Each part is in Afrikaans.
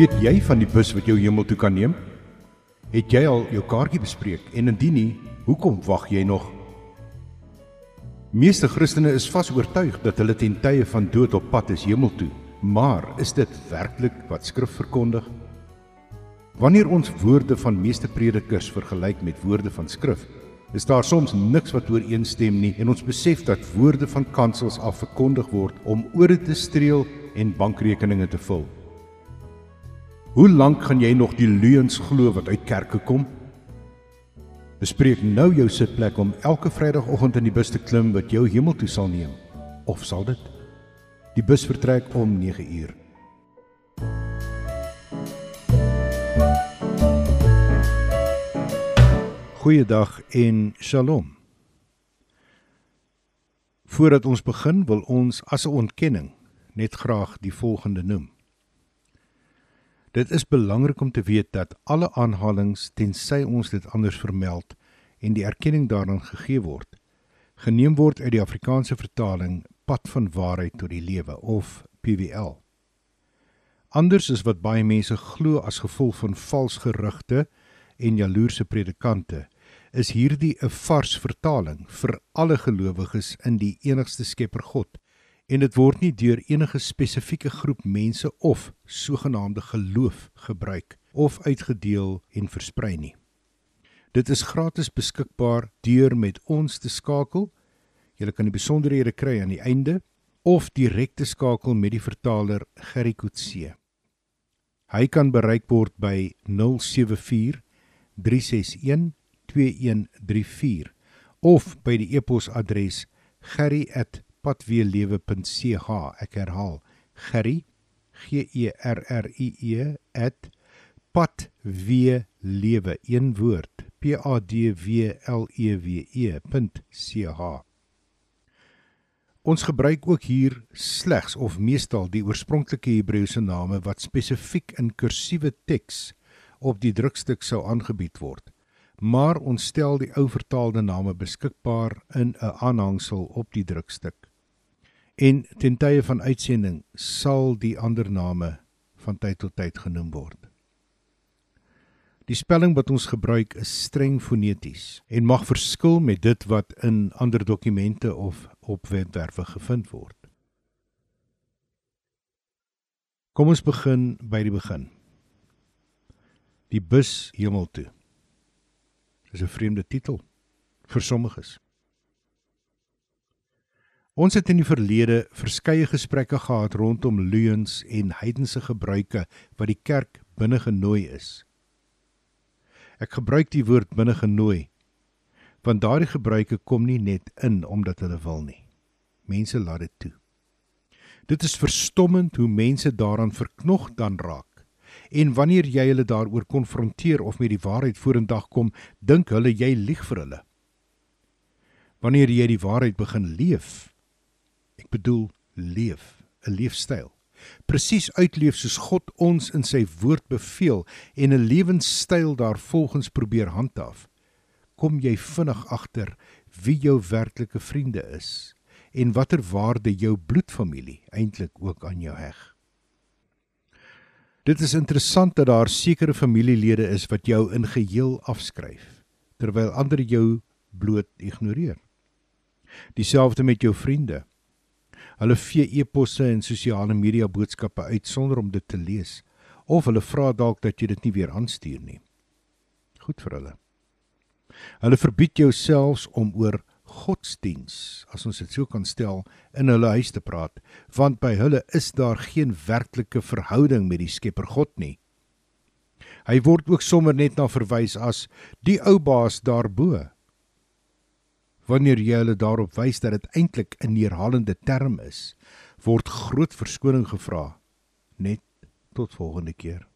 Weet jy van die bus wat jou hemel toe kan neem? Het jy al jou kaartjie bespreek en indien nie, hoekom wag jy nog? Meeste Christene is vas oortuig dat hulle ten tye van dood op pad is hemel toe, maar is dit werklik wat Skrif verkondig? Wanneer ons woorde van meeste predikers vergelyk met woorde van Skrif, is daar soms niks wat ooreenstem nie en ons besef dat woorde van kansels af verkondig word om ore te streel en bankrekeninge te vul. Hoe lank gaan jy nog die leuns glo wat uit kerke kom? Bespreek nou jou sitplek om elke Vrydagoggend in die bus te klim wat jou hemel toe sal neem. Of sal dit? Die bus vertrek om 9 uur. Goeiedag en Shalom. Voordat ons begin, wil ons as 'n ontkenning net graag die volgende noem. Dit is belangrik om te weet dat alle aanhalings tensy ons dit anders vermeld en die erkenning daaraan gegee word, geneem word uit die Afrikaanse vertaling Pad van Waarheid tot die Lewe of PWL. Anders is wat baie mense glo as gevolg van vals gerugte en jaloerse predikante is hierdie 'n vars vertaling vir alle gelowiges in die enigste Skepper God en dit word nie deur enige spesifieke groep mense of sogenaamde geloof gebruik of uitgedeel en versprei nie. Dit is gratis beskikbaar deur met ons te skakel. Jy kan die besonderhede kry aan die einde of direk te skakel met die vertaler Gerry Coetzee. Hy kan bereik word by 074 361 2134 of by die e-posadres gerry@padweelewe.ch ek herhaal gerry g e r r i e @padweelewe een woord p a d w l e w e.ch Ons gebruik ook hier slegs of meestal die oorspronklike Hebreëse name wat spesifiek in kursiewe teks op die drukstuk sou aangebied word maar ons stel die ou vertaalde name beskikbaar in 'n aanhangsel op die drukstuk. En ten tye van uitsending sal die ander name van tyd tot tyd genoem word. Die spelling wat ons gebruik is streng foneties en mag verskil met dit wat in ander dokumente of op webwerwe gevind word. Kom ons begin by die begin. Die bus hemel toe. Dis 'n vreemde titel vir sommiges. Ons het in die verlede verskeie gesprekke gehad rondom leuns en heidense gebruike wat die kerk binne genooi is. Ek gebruik die woord binne genooi want daardie gebruike kom nie net in omdat hulle wil nie. Mense laat dit toe. Dit is verstommend hoe mense daaraan verknog dan raak. En wanneer jy hulle daaroor konfronteer of met die waarheid vorendag kom, dink hulle jy lieg vir hulle. Wanneer jy die waarheid begin leef, bedoel leef, 'n leefstyl. Presies uitleef soos God ons in sy woord beveel en 'n lewenstyl daarvolgens probeer handhaaf, kom jy vinnig agter wie jou werklike vriende is en watter waarde jou bloedfamilie eintlik ook aan jou heg. Dit is interessant dat daar sekere familielede is wat jou in geheel afskryf terwyl ander jou bloot ignoreer. Dieselfde met jou vriende. Hulle vee e-posse en sosiale media boodskappe uit sonder om dit te lees of hulle vra dalk dat jy dit nie weer aanstuur nie. Goed vir hulle. Hulle verbied jou selfs om oor godsdiens, as ons dit so kan stel, in hulle huis te praat, want by hulle is daar geen werklike verhouding met die Skepper God nie. Hy word ook sommer net na verwys as die ou baas daarbo. Wanneer jy hulle daarop wys dat dit eintlik 'n neerhalende term is, word groot verskoning gevra. Net tot volgende keer.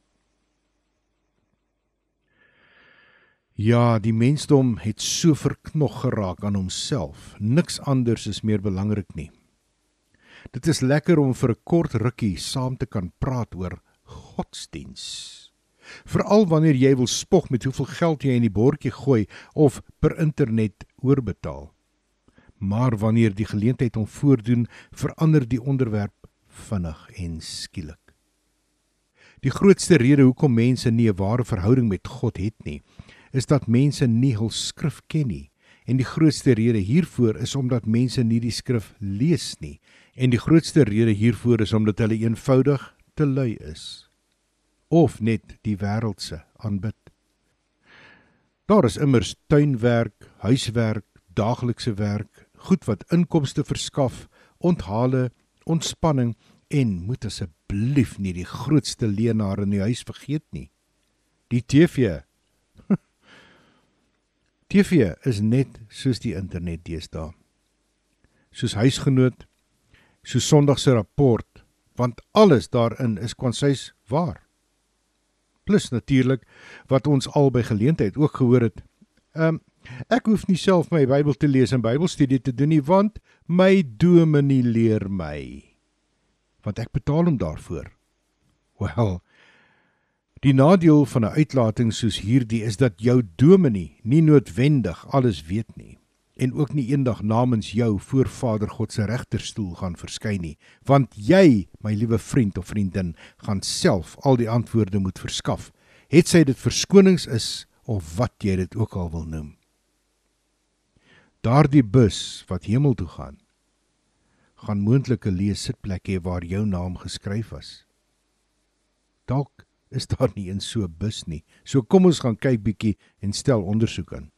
Ja, die mensdom het so verknog geraak aan homself. Niks anders is meer belangrik nie. Dit is lekker om vir 'n kort rukkie saam te kan praat oor godsdiens. Veral wanneer jy wil spog met hoeveel geld jy in die bordjie gooi of per internet oorbetaal. Maar wanneer die geleentheid om voordoen, verander die onderwerp vinnig en skielik. Die grootste rede hoekom mense nie 'n ware verhouding met God het nie, is dat mense nie hul skrif ken nie. En die grootste rede hiervoor is omdat mense nie die skrif lees nie. En die grootste rede hiervoor is omdat hulle eenvoudig te lui is of net die wêreldse aanbid. Daar is immers tuinwerk, huiswerk, daaglikse werk, goed wat inkomste verskaf, onthale, ontspanning en moet asseblief nie die grootste leenaar in die huis vergeet nie. Die TV. TV is net soos die internet deesdae. Soos huisgenoot, soos Sondag se rapport, want alles daarin is kwansies waar. Plus natuurlik wat ons al by geleentheid ook gehoor het. Ehm um, ek hoef nie self my Bybel te lees en Bybelstudie te doen nie want my dominee leer my. Want ek betaal hom daarvoor. Wel. Die nadeel van 'n uitlating soos hierdie is dat jou dominee nie noodwendig alles weet nie en ook nie eendag namens jou voor Vader God se regterstoel gaan verskyn nie, want jy, my liewe vriend of vriendin, gaan self al die antwoorde moet verskaf. Het sy dit verskonings is of wat jy dit ook al wil noem. Daardie bus wat hemel toe gaan, gaan moontlike lees sitplek hê waar jou naam geskryf was. Dalk is daar nie in so 'n bus nie. So kom ons gaan kyk bietjie en stel ondersoek aan.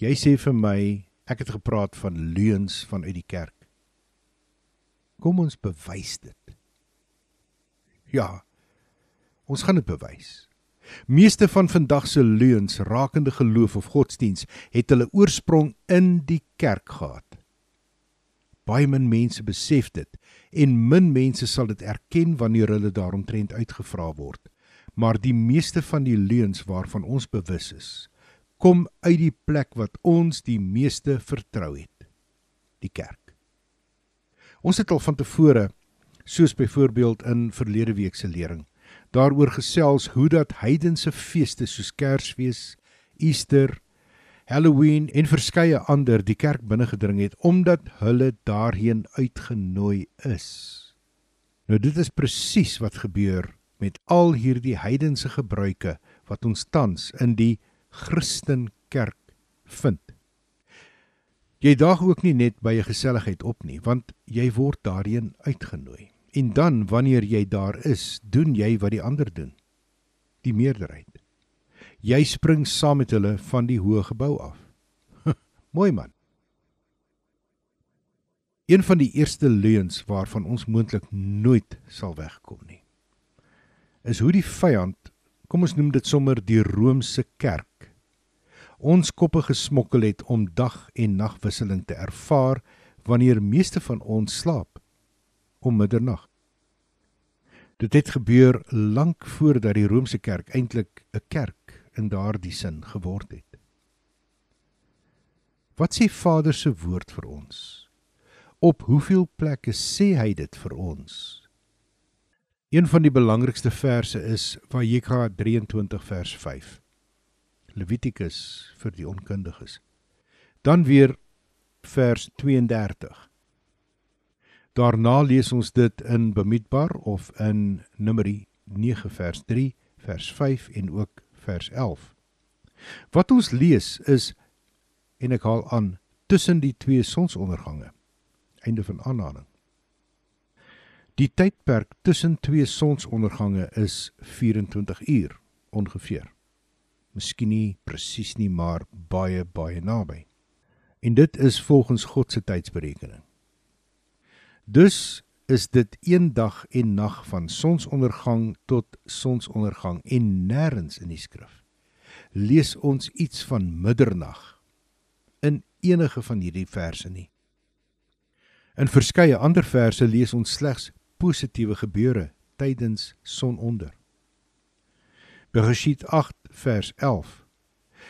Jy sê vir my, ek het gepraat van leuns vanuit die kerk. Kom ons bewys dit. Ja. Ons gaan dit bewys. Meeste van vandag se leuns rakende geloof of godsdiens het hulle oorsprong in die kerk gehad. Baie min mense besef dit en min mense sal dit erken wanneer hulle daaromtrent uitgevra word. Maar die meeste van die leuns waarvan ons bewus is, kom uit die plek wat ons die meeste vertrou het, die kerk. Ons het al van tevore, soos byvoorbeeld in verlede week se lering, daaroor gesels hoe dat heidense feeste soos Kersfees, Easter, Halloween en verskeie ander die kerk binnengedring het omdat hulle daarheen uitgenooi is. Nou dit is presies wat gebeur met al hierdie heidense gebruike wat ons tans in die Christenkerk vind. Jy daag ook nie net by 'n geselligheid op nie, want jy word daarheen uitgenooi. En dan wanneer jy daar is, doen jy wat die ander doen. Die meerderheid. Jy spring saam met hulle van die hoë gebou af. Mooi man. Een van die eerste leuns waarvan ons moontlik nooit sal wegkom nie, is hoe die vyand, kom ons noem dit sommer die Romeinse kerk, ons koppe gesmokkel het om dag en nagwisseling te ervaar wanneer meeste van ons slaap om middernag. Dit het gebeur lank voordat die Romeinse kerk eintlik 'n kerk in daardie sin geword het. Wat sê Vader se woord vir ons? Op hoeveel plekke sê hy dit vir ons? Een van die belangrikste verse is Vayikra 23 vers 5. Levitikus vir die onkundiges. Dan weer vers 32. Daarna lees ons dit in Bemidbar of in Numeri 9 vers 3, vers 5 en ook vers 11. Wat ons lees is en ek haal aan tussen die twee sonsondergange. Einde van aanhaling. Die tydperk tussen twee sonsondergange is 24 uur ongeveer miskien nie presies nie, maar baie baie naby. En dit is volgens God se tydsberekening. Dus is dit een dag en nag van sonsondergang tot sonsondergang en nêrens in die skrif lees ons iets van middernag in enige van hierdie verse nie. In verskeie ander verse lees ons slegs positiewe gebeure tydens sononder. Bereshit 8 vers 11.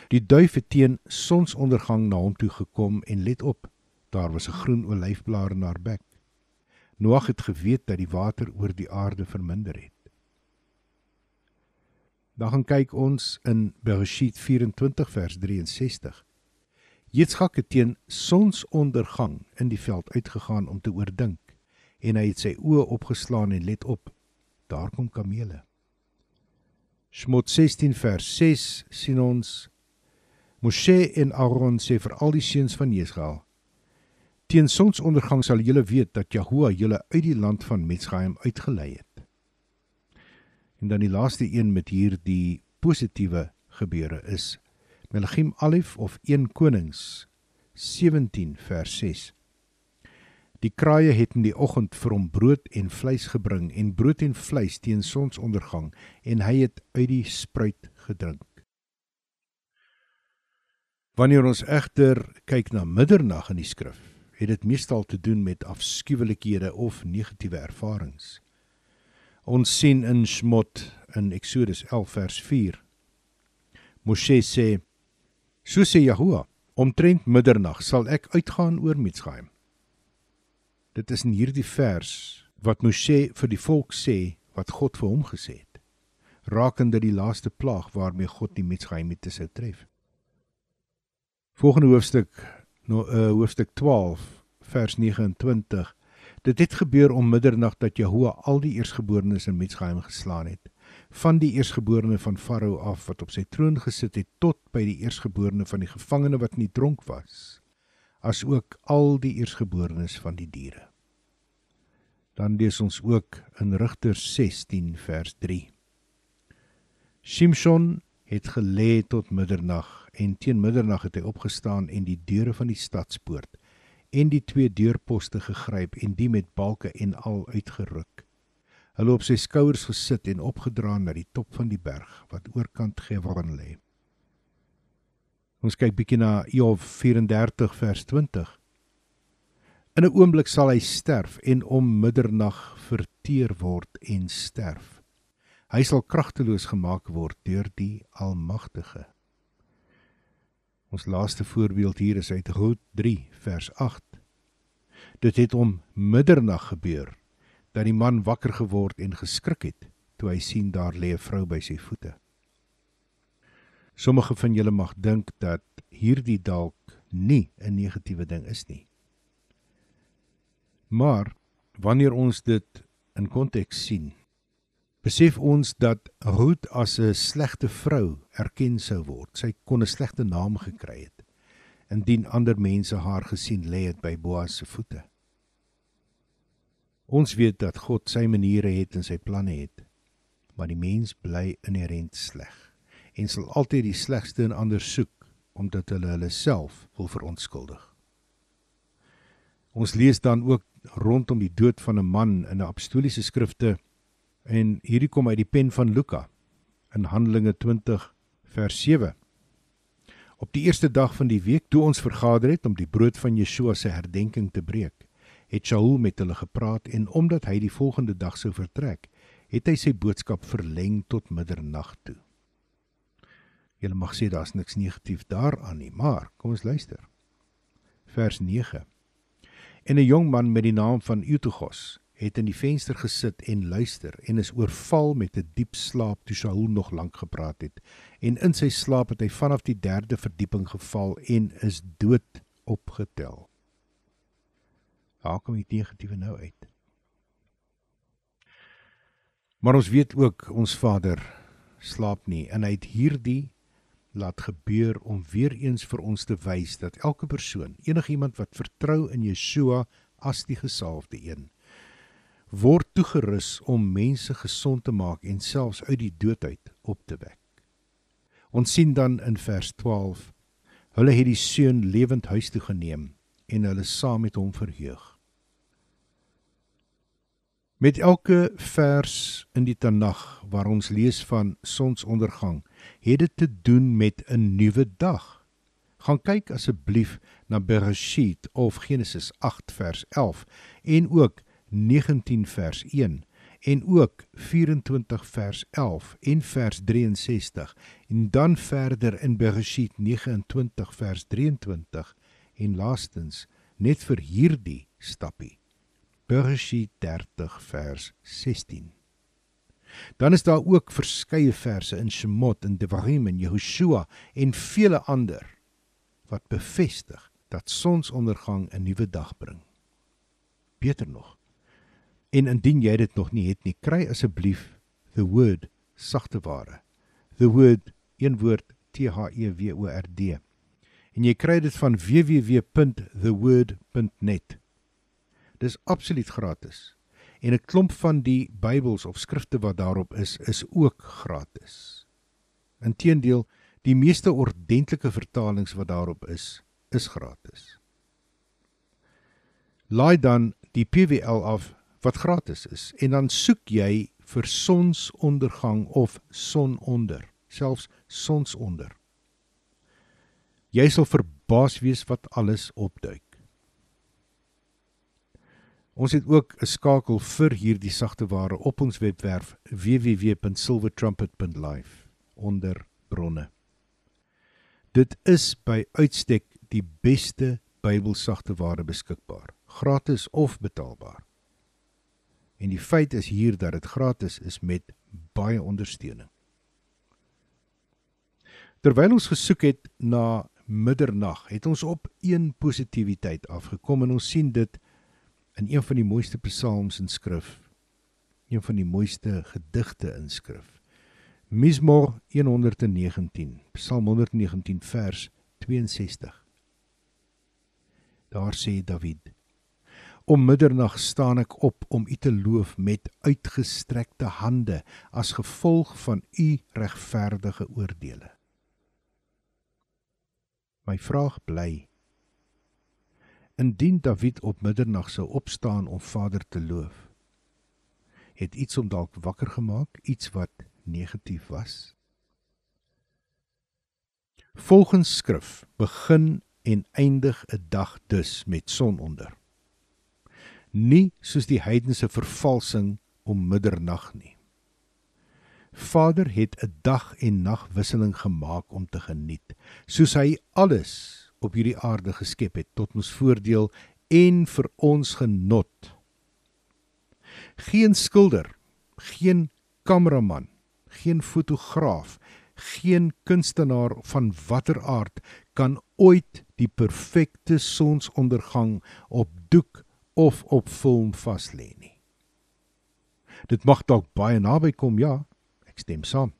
Die duif het teen sonsondergang na hom toe gekom en let op, daar was 'n groen olyfblaar in haar bek. Noag het geweet dat die water oor die aarde verminder het. Dan gaan kyk ons in Bereshit 24 vers 63. Jitskak het teen sonsondergang in die veld uitgegaan om te oordink en hy het sy oë opgeslaan en let op, daar kom kamele. Shmot 16 vers 6 sien ons Moshe en Aaron sê vir al die seuns van Israel: Teen sonsondergang sal julle weet dat Jahoua julle uit die land van Mitsraim uitgelei het. En dan die laaste een met hierdie positiewe gebeure is Melachim Alif of 1 Konings 17 vers 6. Die kraaie het in die oggend vir hom brood en vleis gebring en brood en vleis teen sonsondergang en hy het uit die spruit gedrink. Wanneer ons egter kyk na middernag in die skrif, het dit meestal te doen met afskuwelikhede of negatiewe ervarings. Ons sien in Shmot in Eksodus 11 vers 4. Moshe sê: "So sê Jahoua, omtrent middernag sal ek uitgaan oor Mitsraim." Dit is in hierdie vers wat Moshe vir die volk sê wat God vir hom gesê het. Rakende die laaste plaag waarmee God die Mitsraimiete sou tref. Volgende hoofstuk nou uh, hoofstuk 12 vers 29. Dit het gebeur om middernag dat Jehovah al die eersgeborenes in Mitsraim geslaan het. Van die eersgeborene van Farao af wat op sy troon gesit het tot by die eersgeborene van die gevangene wat nie dronk was as ook al die eersgeborenes van die diere. Dan lees ons ook in Rigters 16 vers 3. Shimshon het gelê tot middernag en teen middernag het hy opgestaan en die deure van die stadspoort en die twee deurposte gegryp en die met balke en al uitgeruk. Hulle op sy skouers gesit en opgedra na die top van die berg wat oorkant Gevon lê. Ons kyk bietjie na Job 34 vers 20. In 'n oomblik sal hy sterf en om middernag verteer word en sterf. Hy sal kragteloos gemaak word deur die Almagtige. Ons laaste voorbeeld hier is uit Rut 3 vers 8. Dit het om middernag gebeur dat die man wakker geword en geskrik het toe hy sien daar lê 'n vrou by sy voete. Sommige van julle mag dink dat hierdie dalk nie 'n negatiewe ding is nie. Maar wanneer ons dit in konteks sien, besef ons dat Ruth as 'n slegte vrou erken sou word. Sy kon 'n slegte naam gekry het indien ander mense haar gesien lê het by Boas se voete. Ons weet dat God sy maniere het en sy planne het, maar die mens bly inherënt sleg en sal altyd die slegste in ander soek omdat hulle hulle self wil verontskuldig. Ons lees dan ook rondom die dood van 'n man in 'n apostoliese skrifte en hierdie kom uit die pen van Luka in Handelinge 20 vers 7. Op die eerste dag van die week toe ons vergader het om die brood van Yeshua se herdenking te breek, het Shaul met hulle gepraat en omdat hy die volgende dag sou vertrek, het hy sy boodskap verleng tot middernag toe. Jy mag sê daar's niks negatief daaraan nie, maar kom ons luister. Vers 9. En 'n jong man met die naam van Eutychos het in die venster gesit en luister en is oorval met 'n diep slaap toe Saul nog lank gepraat het. En in sy slaap het hy vanaf die 3de verdieping geval en is dood opgetel. Waar kom die negatiewe nou uit? Maar ons weet ook ons Vader slaap nie en hy het hierdie laat gebeur om weer eens vir ons te wys dat elke persoon, enigiemand wat vertrou in Yeshua as die gesalfde een, word toegerus om mense gesond te maak en selfs uit die dood uit op te wek. Ons sien dan in vers 12: Hulle het die seun lewend huis toe geneem en hulle saam met hom verheug. Met elke vers in die Tanag waar ons lees van sonsondergang, het dit te doen met 'n nuwe dag. Gaan kyk asseblief na Bereshit of Genesis 8 vers 11 en ook 19 vers 1 en ook 24 vers 11 en vers 63 en dan verder in Bereshit 29 vers 23 en laastens net vir hierdie stappie Bereshit 30 vers 16 Dan is daar ook verskeie verse in Shemot en Devarim en Jehoshua en vele ander wat bevestig dat sonsondergang 'n nuwe dag bring. Beter nog, En indien jy dit nog nie het nie, kry asseblief the word sagte ware. The word een woord T H E W O R D. En jy kry dit van www.theword.net. Dis absoluut gratis. En 'n klomp van die Bybels of skrifte wat daarop is, is ook gratis. Inteendeel, die meeste ordentlike vertalings wat daarop is, is gratis. Laai dan die PWL af wat gratis is en dan soek jy vir sonsondergang of sononder, selfs sonsonder. Jy sal verbaas wees wat alles opduik. Ons het ook 'n skakel vir hierdie sagte ware op ons webwerf www.silvertrumpet.live onder bronne. Dit is by uitstek die beste Bybelsagte ware beskikbaar, gratis of betaalbaar. En die feit is hier dat dit gratis is met baie ondersteuning. Terwyl ons gesoek het na middernag, het ons op een positiwiteit afgekom en ons sien dit in een van die mooiste psalms in skrif, een van die mooiste gedigte in skrif. Mismor 119, Psalm 119 vers 62. Daar sê Dawid: Om middernag staan ek op om U te loof met uitgestrekte hande as gevolg van U regverdige oordeele. My vraag bly: Indien Dawid op middernag sou opstaan om Vader te loof, het iets hom dalk wakker gemaak, iets wat negatief was? Volgens skrif begin en eindig 'n dag dus met sononder. Nie soos die heidense vervalsing om middernag nie. Vader het 'n dag en nag wisseling gemaak om te geniet, soos hy alles op hierdie aarde geskep het tot ons voordeel en vir ons genot. Geen skilder, geen kameraman, geen fotograaf, geen kunstenaar van watter aard kan ooit die perfekte sonsondergang op doek of op film vas lê nie. Dit mag dalk baie naby kom, ja, ek stem saam.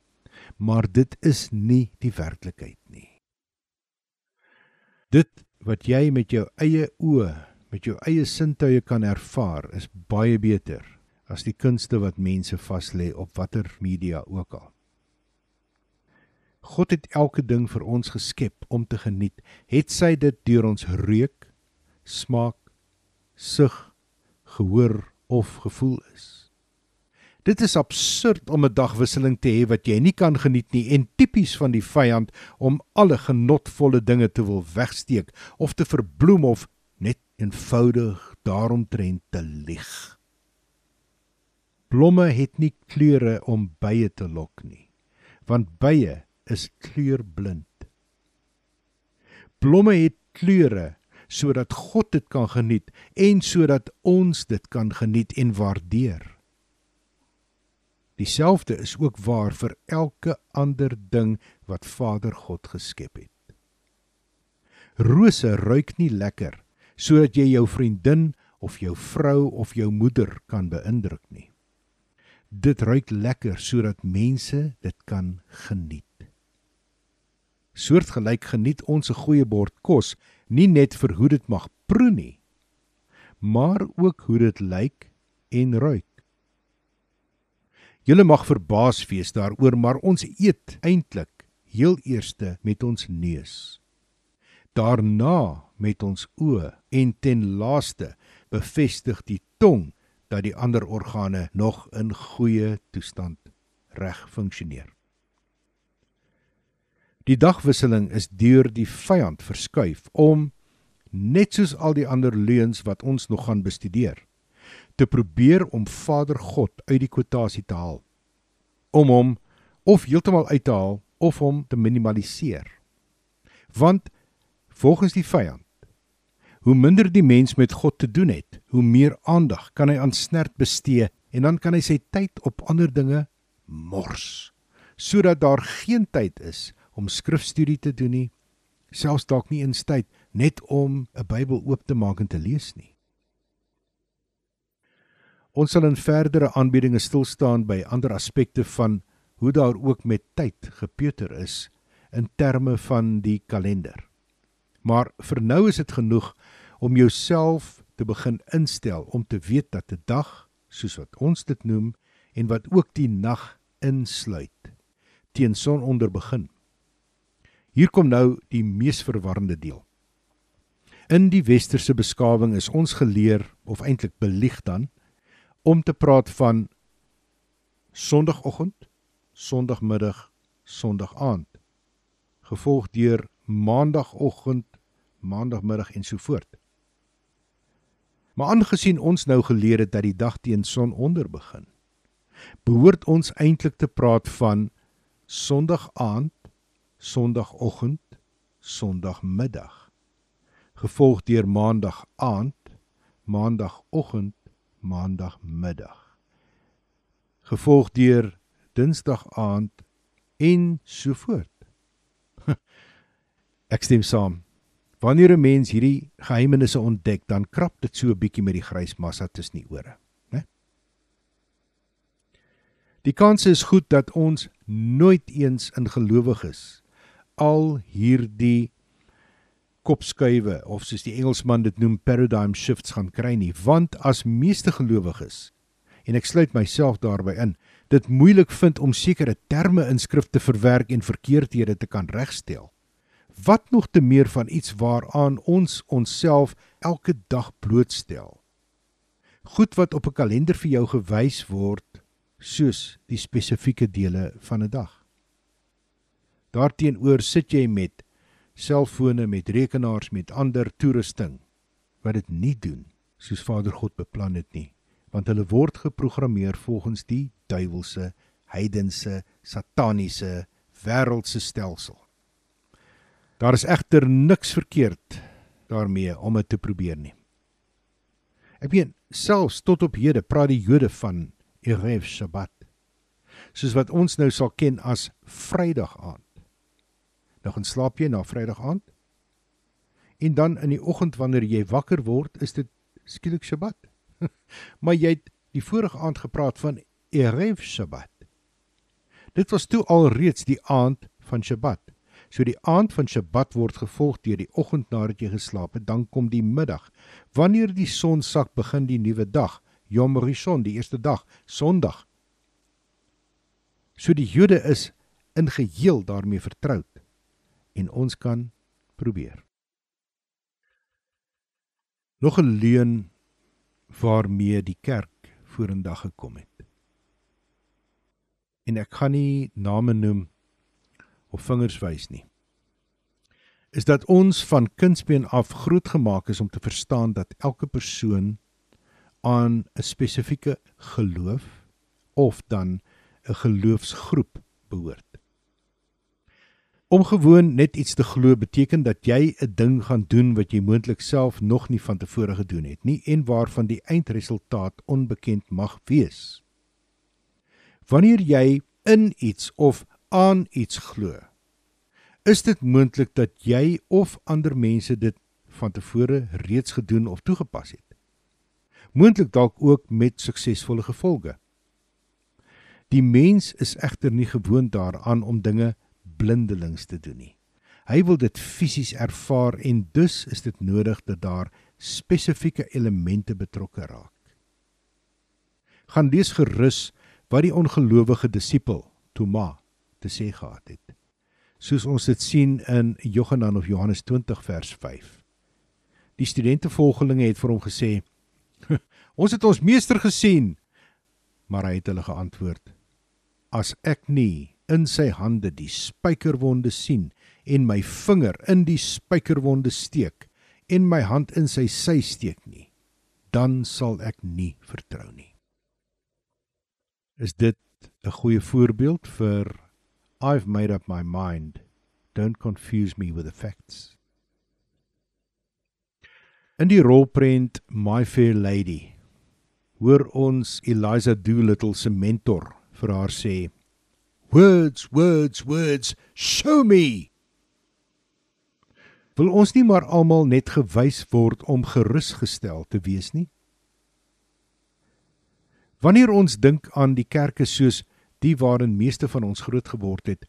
Maar dit is nie die werklikheid nie. Dit wat jy met jou eie oë, met jou eie sintuie kan ervaar, is baie beter as die kunste wat mense vas lê op watter media ook al. God het elke ding vir ons geskep om te geniet. Het sy dit deur ons reuk, smaak, sug, gehoor of gevoel is. Dit is absurd om 'n dagwisseling te hê wat jy nie kan geniet nie en tipies van die vyand om alle genotvolle dinge te wil wegsteek of te verbloem of net eenvoudig daaromtrent te lieg. Blomme het nie kleure om bye te lok nie, want bye is kleurblind. Blomme het kleure sodat God dit kan geniet en sodat ons dit kan geniet en waardeer. Dieselfde is ook waar vir elke ander ding wat Vader God geskep het. Rose ruik nie lekker sodat jy jou vriendin of jou vrou of jou moeder kan beïndruk nie dit ruik lekker sodat mense dit kan geniet. Soortgelyk geniet ons 'n goeie bord kos nie net vir hoe dit mag proe nie, maar ook hoe dit lyk en ruik. Julle mag verbaas wees daaroor, maar ons eet eintlik heel eerste met ons neus. Daarna met ons oë en ten laaste bevestig die tong dat die ander organe nog in goeie toestand reg funksioneer. Die dagwisseling is deur die vyand verskuif om net soos al die ander leuns wat ons nog gaan bestudeer te probeer om Vader God uit die kwotasie te haal om hom of heeltemal uit te haal of hom te minimaliseer want volgens die vyand Hoe minder die mens met God te doen het, hoe meer aandag kan hy aan snert bestee en dan kan hy sy tyd op ander dinge mors. Sodat daar geen tyd is om skrifstudie te doen nie, selfs dalk nie eens tyd net om 'n Bybel oop te maak en te lees nie. Ons sal in verdere aanbiedinge stil staan by ander aspekte van hoe daar ook met tyd gepeuter is in terme van die kalender. Maar vir nou is dit genoeg om jouself te begin instel om te weet dat 'n dag, soos wat ons dit noem, en wat ook die nag insluit, teen sononder begin. Hier kom nou die mees verwarrende deel. In die westerse beskawing is ons geleer of eintlik belieg dan om te praat van Sondagoggend, Sondagmiddag, Sondagaand, gevolg deur Maandagoggend, Maandagmiddag en so voort. Maar aangesien ons nou geleer het dat die dag teen sononder begin, behoort ons eintlik te praat van Sondagaand, Sondagoggend, Sondagmiddag, gevolg deur Maandagaand, Maandagoggend, Maandagmiddag, gevolg deur Dinsdagaand en so voort. Ek stem saam. Wanneer 'n mens hierdie geheimenisse ontdek, dan krap dit so 'n bietjie met die grys massa tussen die ore, né? Die kans is goed dat ons nooit eens in gelowiges al hierdie kopskuive of soos die Engelsman dit noem paradigm shifts gaan kry nie, want as meeste gelowiges en ek sluit myself daarbey in, dit moeilik vind om sekere terme in skrif te verwerk en verkeerdhede te kan regstel wat nog te meer van iets waaraan ons onsself elke dag blootstel. Goed wat op 'n kalender vir jou gewys word soos die spesifieke dele van 'n dag. Daarteenoor sit jy met selfone, met rekenaars, met ander toerusting wat dit nie doen soos Vader God beplan het nie, want hulle word geprogrammeer volgens die duiwelse, heidense, sataniese wêreldse stelsel. Daar is egter niks verkeerd daarmee om dit te probeer nie. Ek weet selfs tot op hede praat die Jode van Erev Shabbat soos wat ons nou sal ken as Vrydag aand. Nou gaan slaap jy na Vrydag aand en dan in die oggend wanneer jy wakker word, is dit skielik Shabbat. maar jy het die vorige aand gepraat van Erev Shabbat. Dit was toe al reeds die aand van Shabbat. So die aand van Sabbat word gevolg deur die oggend nadat jy geslaap het, dan kom die middag. Wanneer die son sak, begin die nuwe dag, Yom Rishon, die eerste dag, Sondag. So die Jode is in geheel daarmee vertroud en ons kan probeer. Nog 'n leuen waarmee die kerk vorendag gekom het. En ek gaan nie name noem of vingers wys nie. Is dat ons van kindsbeen af grootgemaak is om te verstaan dat elke persoon aan 'n spesifieke geloof of dan 'n geloofsgroep behoort. Om gewoon net iets te glo beteken dat jy 'n ding gaan doen wat jy moontlik self nog nie van tevore gedoen het nie en waarvan die eindresultaat onbekend mag wees. Wanneer jy in iets of aan iets glo. Is dit moontlik dat jy of ander mense dit van tevore reeds gedoen of toegepas het? Moontlik dalk ook met suksesvolle gevolge. Die mens is egter nie gewoond daaraan om dinge blindelings te doen nie. Hy wil dit fisies ervaar en dus is dit nodig dat daar spesifieke elemente betrokke raak. Gaan lees gerus wat die ongelowige disipel Thomas te sê gehad het. Soos ons dit sien in Johannes of Johannes 20 vers 5. Die studentevolgelinge het vir hom gesê: "Ons het ons meester gesien." Maar hy het hulle geantwoord: "As ek nie in sy hande die spykerwonde sien en my vinger in die spykerwonde steek en my hand in sy sy steek nie, dan sal ek nie vertrou nie." Is dit 'n goeie voorbeeld vir I've made up my mind. Don't confuse me with the facts. In die rolprent My Fair Lady hoor ons Eliza Doolittle se mentor vir haar sê: Words, words, words, show me. Wil ons nie maar almal net gewys word om gerusgestel te wees nie? Wanneer ons dink aan die kerke soos die waarin meeste van ons groot geword het,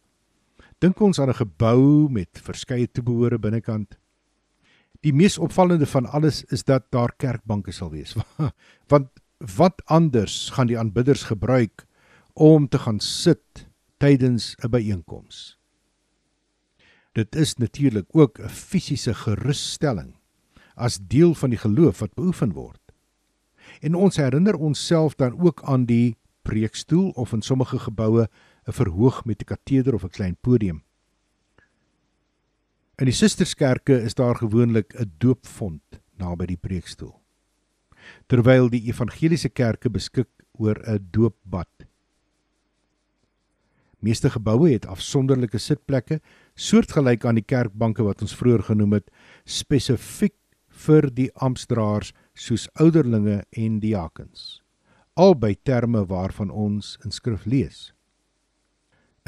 dink ons aan 'n gebou met verskeie toebehore binnekant. Die mees opvallende van alles is dat daar kerkbanke sal wees. Want wat anders gaan die aanbidders gebruik om te gaan sit tydens 'n byeenkoms? Dit is natuurlik ook 'n fisiese gerusstelling as deel van die geloof wat beoefen word. En ons herinner onsself dan ook aan die preekstoel of in sommige geboue 'n verhoog met 'n kateder of 'n klein podium. In die susterskerke is daar gewoonlik 'n doopfont naby die preekstoel. Terwyl die evangeliese kerke beskik oor 'n doopbad. Meeste geboue het afsonderlike sitplekke, soortgelyk aan die kerkbanke wat ons vroeër genoem het, spesifiek vir die amptdraers soos ouderlinge en diakens. Albei terme waarvan ons in skrif lees.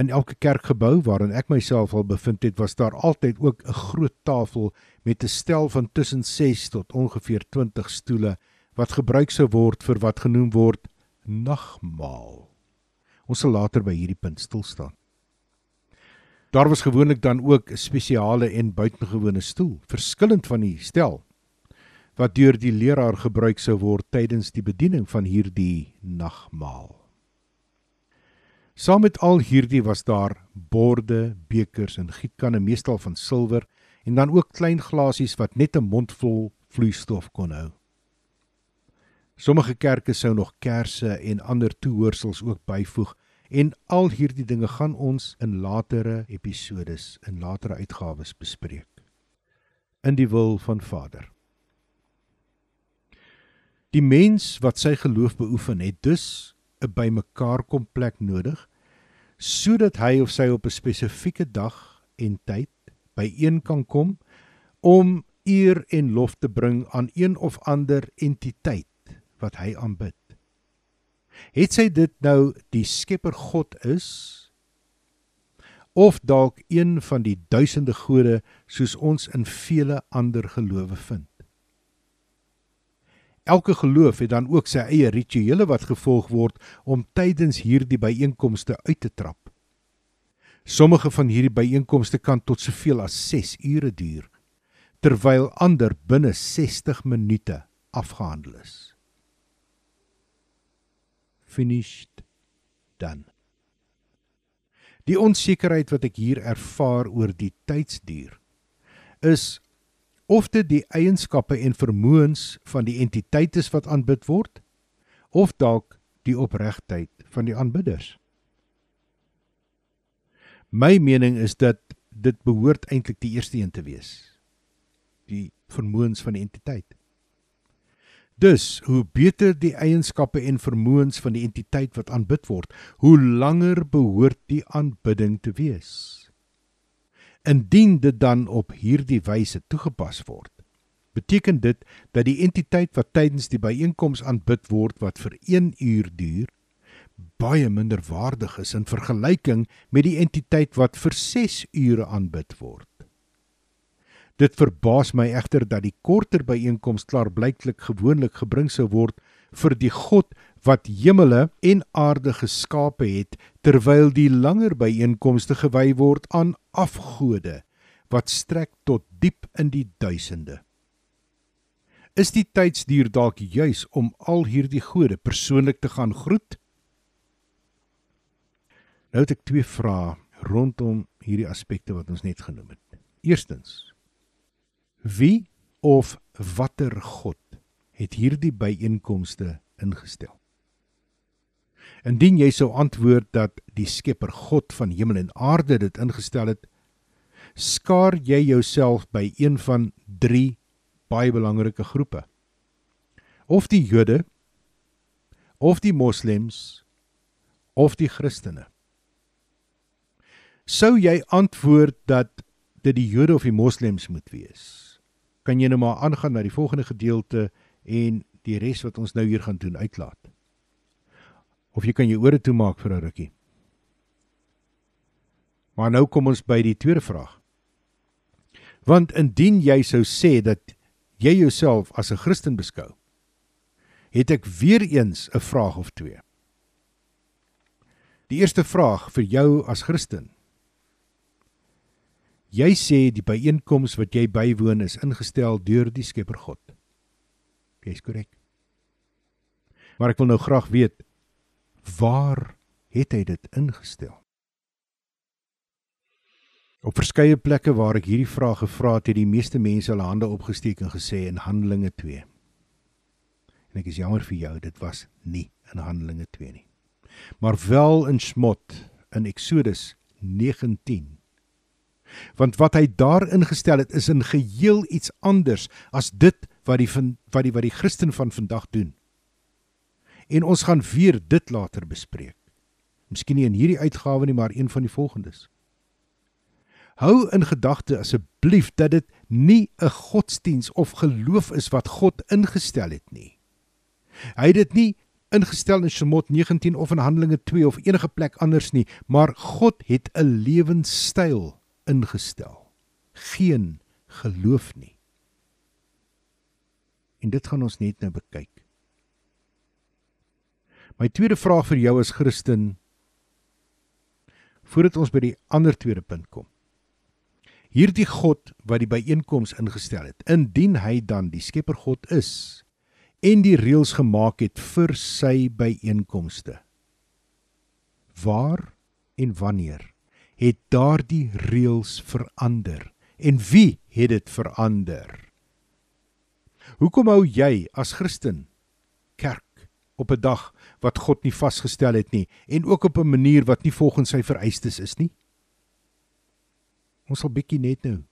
In elke kerkgebou waarin ek myself al bevind het, was daar altyd ook 'n groot tafel met 'n stel van tussen 6 tot ongeveer 20 stoele wat gebruik sou word vir wat genoem word nagmaal. Ons sal later by hierdie punt stil staan. Daar was gewoonlik dan ook 'n spesiale en buitengewone stoel, verskillend van die stel wat deur die leraar gebruik sou word tydens die bediening van hierdie nagmaal. Saam met al hierdie was daar borde, bekers en gietkanne meestal van silwer en dan ook klein glasies wat net 'n mondvol vloeistof kon hou. Sommige kerke sou nog kersse en ander toehoorsels ook byvoeg en al hierdie dinge gaan ons in latere episodes in latere uitgawes bespreek. In die wil van Vader. Die mens wat sy geloof beoefen het dus 'n bymekaar kom plek nodig sodat hy of sy op 'n spesifieke dag en tyd byeen kan kom om eer en lof te bring aan een of ander entiteit wat hy aanbid. Het sy dit nou die Skepper God is of dalk een van die duisende gode soos ons in vele ander gelowe vind. Elke geloof het dan ook sy eie rituele wat gevolg word om tydens hierdie byeenkomste uit te trap. Sommige van hierdie byeenkomste kan tot soveel as 6 ure duur, terwyl ander binne 60 minute afgehandel is finished done. Die onsekerheid wat ek hier ervaar oor die tydsduur is of dit die eienskappe en vermoëns van die entiteite wat aanbid word of dalk die opregtheid van die aanbidders. My mening is dat dit behoort eintlik die eerste een te wees. Die vermoëns van die entiteit. Dus, hoe beter die eienskappe en vermoëns van die entiteit wat aanbid word, hoe langer behoort die aanbidding te wees. Indien dit dan op hierdie wyse toegepas word, beteken dit dat die entiteit wat tydens die byeenkoms aanbid word wat vir 1 uur duur, baie minder waardig is in vergelyking met die entiteit wat vir 6 ure aanbid word. Dit verbaas my egter dat die korter byeenkoms klaarblyklik gewoonlik gebring sou word vir die God wat hemele en aarde geskape het terwyl die langer byeenkomste gewy word aan afgode wat strek tot diep in die duisende. Is die tydsduur dalk juis om al hierdie gode persoonlik te gaan groet? Nou het ek twee vrae rondom hierdie aspekte wat ons net genoem het. Eerstens, Wie of watter God het hierdie byeenkomste ingestel? Indien jy sou antwoord dat die Skepper God van hemel en aarde dit ingestel het, skaar jy jouself by een van 3 baie belangrike groepe. Of die Jode, of die Moslems, of die Christene. Sou jy antwoord dat dit die Jode of die Moslems moet wees? Kan jy nou maar aangaan na die volgende gedeelte en die res wat ons nou hier gaan doen uitlaat. Of jy kan jou ore toemaak vir 'n rukkie. Maar nou kom ons by die tweede vraag. Want indien jy sou sê dat jy jouself as 'n Christen beskou het ek weer eens 'n vraag of twee. Die eerste vraag vir jou as Christen. Jy sê die byeenkoms wat jy bywoon is ingestel deur die Skepper God. Jy's korrek. Maar ek wil nou graag weet waar het hy dit ingestel? Op verskeie plekke waar ek hierdie vraag gevra het, het die meeste mense hulle hande opgesteek en gesê in Handelinge 2. En ek is jammer vir jou, dit was nie in Handelinge 2 nie. Maar wel in Smot in Eksodus 19. Want wat hy daar ingestel het is in geheel iets anders as dit wat die wat die wat die Christen van vandag doen. En ons gaan weer dit later bespreek. Miskien nie in hierdie uitgawe nie, maar een van die volgendes. Hou in gedagte asseblief dat dit nie 'n godsdiens of geloof is wat God ingestel het nie. Hy het dit nie ingestel in Shemot 19 of in Handelinge 2 of enige plek anders nie, maar God het 'n lewenstyl ingestel. Geen geloof nie. En dit gaan ons net nou bekyk. My tweede vraag vir jou as Christen voordat ons by die ander tweede punt kom hierdie God wat die byeenkoms ingestel het, indien hy dan die Skepper God is en die reëls gemaak het vir sy byeenkomste. Waar en wanneer het daardie reëls verander en wie het dit verander? Hoekom hou jy as Christen kerk op 'n dag wat God nie vasgestel het nie en ook op 'n manier wat nie volgens sy vereistes is nie? Ons sal bietjie net nou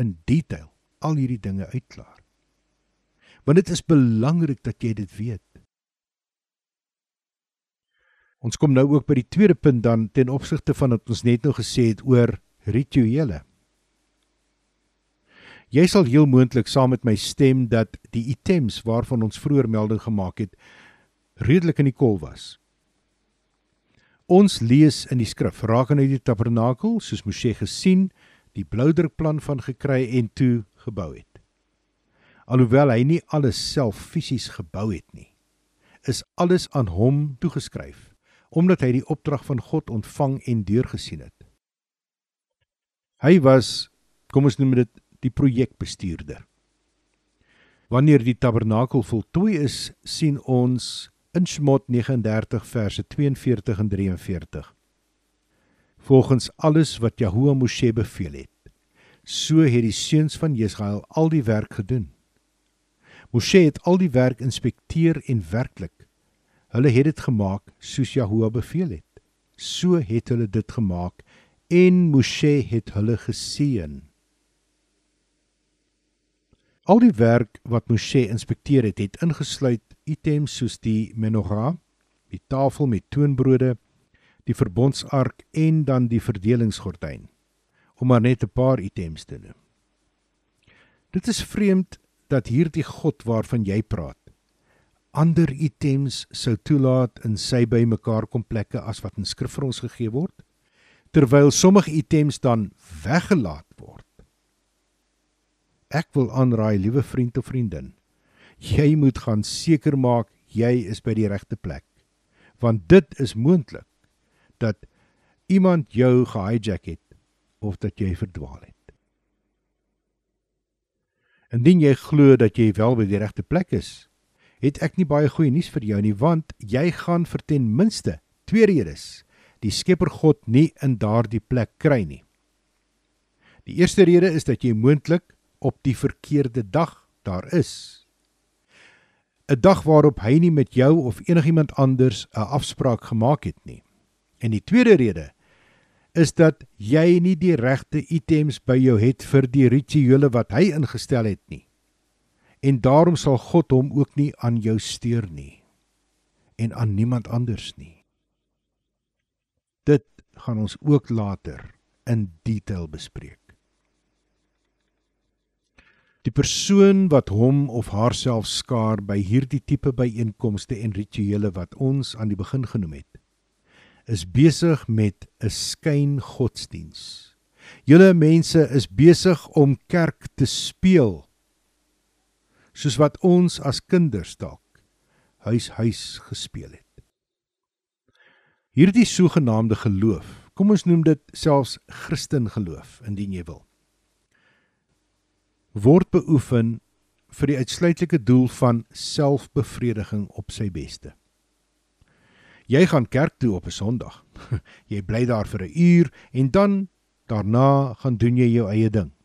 in detail al hierdie dinge uitklaar. Want dit is belangrik dat jy dit weet. Ons kom nou ook by die tweede punt dan ten opsigte van wat ons net nou gesê het oor rituele. Jy sal heel moontlik saam met my stem dat die items waarvan ons vroeër melding gemaak het redelik in die kol was. Ons lees in die skrif rakende die tabernakel soos Moshe gesien, die bloudrukplan van gekry en toe gebou het. Alhoewel hy nie alles self fisies gebou het nie, is alles aan hom toegeskryf omdat hy die opdrag van God ontvang en deurgesien het. Hy was, kom ons noem dit, die projekbestuurder. Wanneer die tabernakel voltooi is, sien ons in Shmot 39 verse 42 en 43. Volgens alles wat Jahoua Moshe beveel het, so het die seuns van Israel al die werk gedoen. Moshe het al die werk inspekteer en werklik hulle het dit gemaak soos Jahoua beveel het. So het hulle dit gemaak en Moshe het hulle geseën. Al die werk wat Moshe inspekteer het, het ingesluit items soos die menorah, die tafel met toonbrode, die verbondsark en dan die verdelingsgordyn, om maar net 'n paar items te noem. Dit is vreemd dat hierdie God waarvan jy praat, ander items sou toelaat in sy bymekaar kom plekke as wat in skrif vir ons gegee word, terwyl sommige items dan weggelaat word. Ek wil aanraai, liewe vriend of vriendin, jy moet gaan seker maak jy is by die regte plek. Want dit is moontlik dat iemand jou gehijack het of dat jy verdwaal het. Indien jy glo dat jy wel by die regte plek is, het ek nie baie goeie nuus vir jou nie want jy gaan vir ten minste twee redes die Skepper God nie in daardie plek kry nie. Die eerste rede is dat jy moontlik op die verkeerde dag daar is. 'n dag waarop hy nie met jou of enigiemand anders 'n afspraak gemaak het nie. En die tweede rede is dat jy nie die regte items by jou het vir die rituele wat hy ingestel het nie. En daarom sal God hom ook nie aan jou steur nie en aan niemand anders nie. Dit gaan ons ook later in detail bespreek. Die persoon wat hom of haarself skaar by hierdie tipe byeenkomste en rituele wat ons aan die begin genoem het, is besig met 'n skyn godsdiens. Julle mense is besig om kerk te speel soos wat ons as kinders dalk huis huis gespeel het. Hierdie sogenaamde geloof, kom ons noem dit selfs Christen geloof indien jy wil, word beoefen vir die uitsluitlike doel van selfbevrediging op sy beste. Jy gaan kerk toe op 'n Sondag. Jy bly daar vir 'n uur en dan daarna gaan doen jy jou eie ding.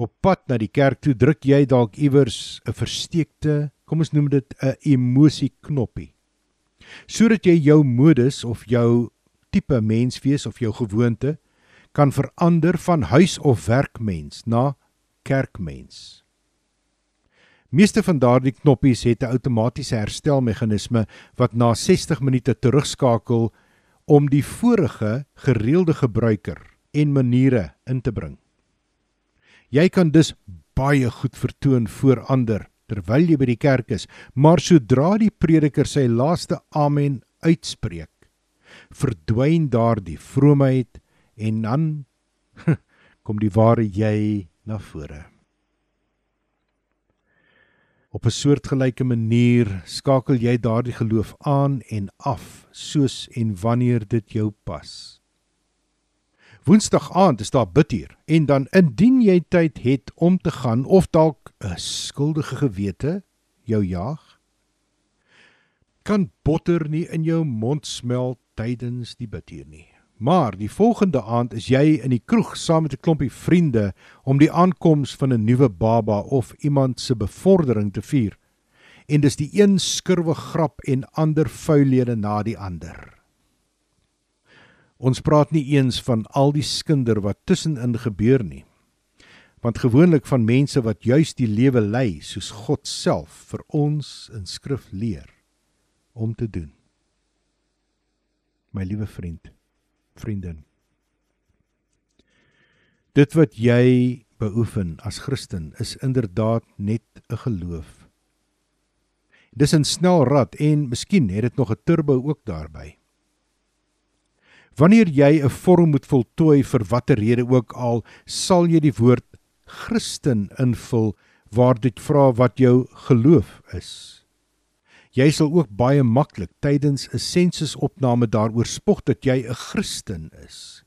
Op pad na die kerk toe druk jy dalk iewers 'n versteekte, kom ons noem dit 'n emosie knoppie. Sodat jy jou modus of jou tipe menswees of jou gewoonte kan verander van huis of werkmens na kerkmens. Meeste van daardie knoppies het 'n outomatiese herstelmeganisme wat na 60 minute terugskakel om die vorige gereelde gebruiker en maniere in te bring. Jy kan dus baie goed vertoon voor ander terwyl jy by die kerk is, maar sodra die prediker sy laaste amen uitspreek, verdwyn daardie vroomheid en dan kom die ware jy na vore. Op 'n soortgelyke manier skakel jy daardie geloof aan en af soos en wanneer dit jou pas. Woensdag aand is daar bidtuur en dan indien jy tyd het om te gaan of dalk 'n skuldige gewete jou jag, kan botter nie in jou mond smelt tydens die bidtuur nie. Maar die volgende aand is jy in die kroeg saam met 'n klompie vriende om die aankoms van 'n nuwe baba of iemand se bevordering te vier. En dis die een skurwe grap en ander vuillede na die ander. Ons praat nie eens van al die skinder wat tussenin gebeur nie. Want gewoonlik van mense wat juis die lewe lei soos God self vir ons in skrif leer om te doen. My liewe vriend vriendin. Dit wat jy beoefen as Christen is inderdaad net 'n geloof. Dis 'n snel rad en miskien het dit nog 'n turbo ook daarbey. Wanneer jy 'n vorm moet voltooi vir watter rede ook al, sal jy die woord Christen invul waar dit vra wat jou geloof is. Jy sal ook baie maklik tydens 'n sensusopname daaroor spog dat jy 'n Christen is.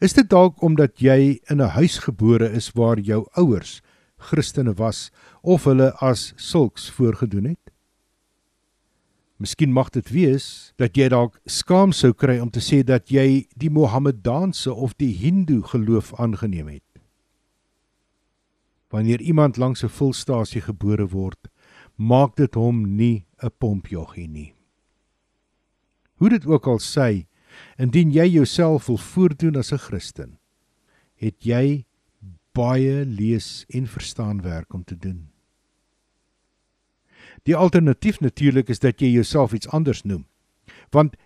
Is dit dalk omdat jy in 'n huis gebore is waar jou ouers Christene was of hulle as sulks voorgedoen het? Miskien mag dit wees dat jy dalk skaam sou kry om te sê dat jy die Mohammedaanse of die Hindu geloof aangeneem het. Wanneer iemand langs 'n volstasie gebore word, maak dit hom nie 'n pompjoggie nie. Hoe dit ook al sê, indien jy jouself wil voordoen as 'n Christen, het jy baie lees en verstaan werk om te doen. Die alternatief natuurlik is dat jy jouself iets anders noem. Want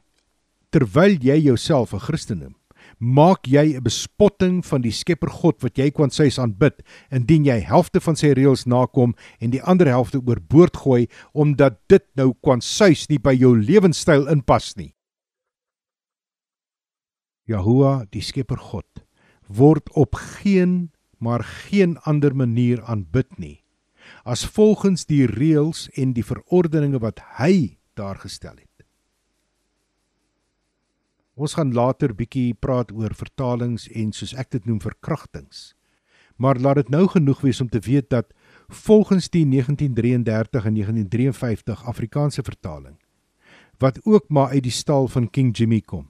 terwyl jy jouself 'n Christen noem, maak jy 'n bespotting van die Skepper God wat jy kwansuis aanbid indien jy helfte van sy reëls nakom en die ander helfte oorboord gooi omdat dit nou kwansuis nie by jou lewenstyl inpas nie. Jahoua, die Skepper God, word op geen maar geen ander manier aanbid nie as volgens die reëls en die verordeninge wat hy daar gestel het. Ons gaan later bietjie praat oor vertalings en soos ek dit noem verkragtings. Maar laat dit nou genoeg wees om te weet dat volgens die 1933 en 1953 Afrikaanse vertaling wat ook maar uit die stal van King Jimmy kom.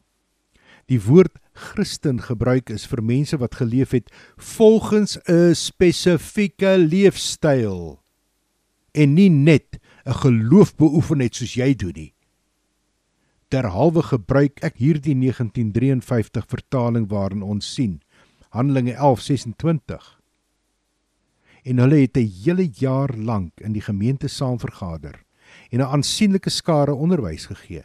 Die woord Christen gebruik is vir mense wat geleef het volgens 'n spesifieke leefstyl en nie net 'n geloof beoefen het soos jy doen nie. Terhalwe gebruik ek hierdie 1953 vertaling waarin ons sien Handelinge 11:26 en hulle het 'n hele jaar lank in die gemeente saam vergader en 'n aansienlike skare onderwys gegee.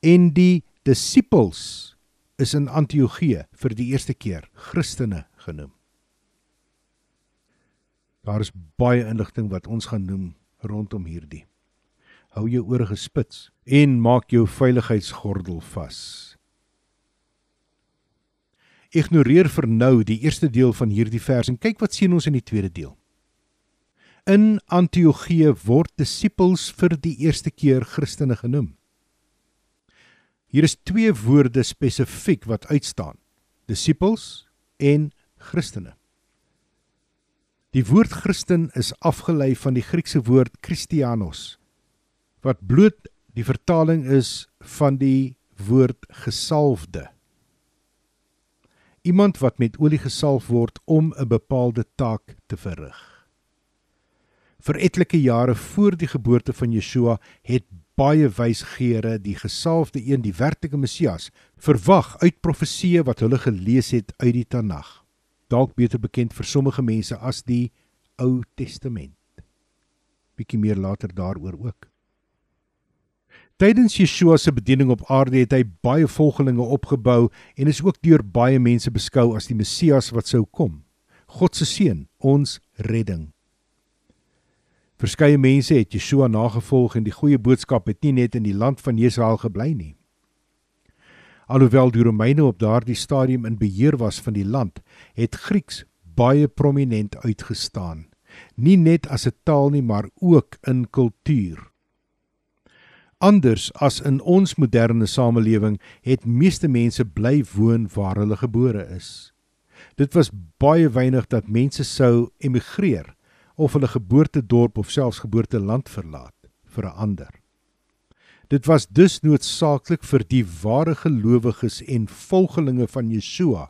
En die disippels is in Antiochië vir die eerste keer Christene genoem daar is baie inligting wat ons gaan noem rondom hierdie hou jou ore gespits en maak jou veiligheidsgordel vas. Ignoreer vir nou die eerste deel van hierdie vers en kyk wat sien ons in die tweede deel. In Antiochië word disippels vir die eerste keer Christene genoem. Hier is twee woorde spesifiek wat uitstaan: disippels en Christene. Die woord Christen is afgelei van die Griekse woord Christianos wat bloot die vertaling is van die woord gesalfde. Iemand wat met olie gesalf word om 'n bepaalde taak te verrig. Vir etlike jare voor die geboorte van Yeshua het baie wysgeere die gesalfde een, die werklike Messias, verwag uit profeseë wat hulle gelees het uit die Tanag dalk beter bekend vir sommige mense as die Ou Testament. Bietjie meer later daaroor ook. Tydens Yeshua se bediening op aarde het hy baie volgelinge opgebou en is ook deur baie mense beskou as die Messias wat sou kom. God se seun, ons redding. Verskeie mense het Yeshua nagevolg en die goeie boodskap het nie net in die land van Israel gebly nie. Alhoewel die Romeine op daardie stadium in beheer was van die land, het Grieks baie prominent uitgestaan, nie net as 'n taal nie, maar ook in kultuur. Anders as in ons moderne samelewing het meeste mense bly woon waar hulle gebore is. Dit was baie weinig dat mense sou emigreer of hulle geboortedorp of selfs geboorteland verlaat vir 'n ander. Dit was dus noodsaaklik vir die ware gelowiges en volgelinge van Yeshua,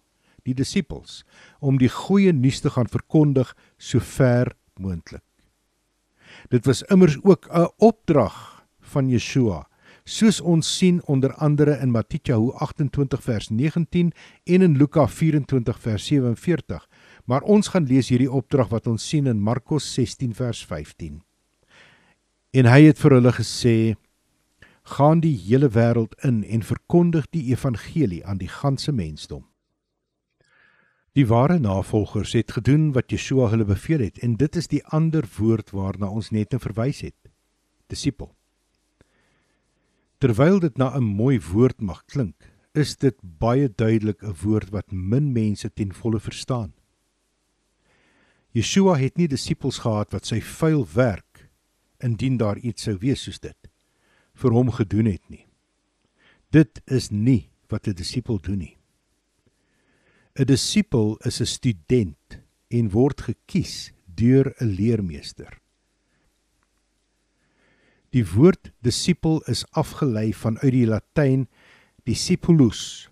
die disippels, om die goeie nuus te gaan verkondig so ver moontlik. Dit was immers ook 'n opdrag van Yeshua, soos ons sien onder andere in Matteus 28 vers 19 en in Lukas 24 vers 47. Maar ons gaan lees hierdie opdrag wat ons sien in Markus 16 vers 15. En hy het vir hulle gesê: gaan die hele wêreld in en verkondig die evangelie aan die ganse mensdom. Die ware navolgers het gedoen wat Yeshua hulle beveel het en dit is die ander woord waarna ons net nou verwys het. Disipel. Terwyl dit na 'n mooi woord mag klink, is dit baie duidelik 'n woord wat min mense ten volle verstaan. Yeshua het nie disippels gehad wat sy vuil werk indien daar iets sou wees soos dit vir hom gedoen het nie. Dit is nie wat 'n disipel doen nie. 'n Disipel is 'n student en word gekies deur 'n leermeester. Die woord disipel is afgelei vanuit die Latyn discipulus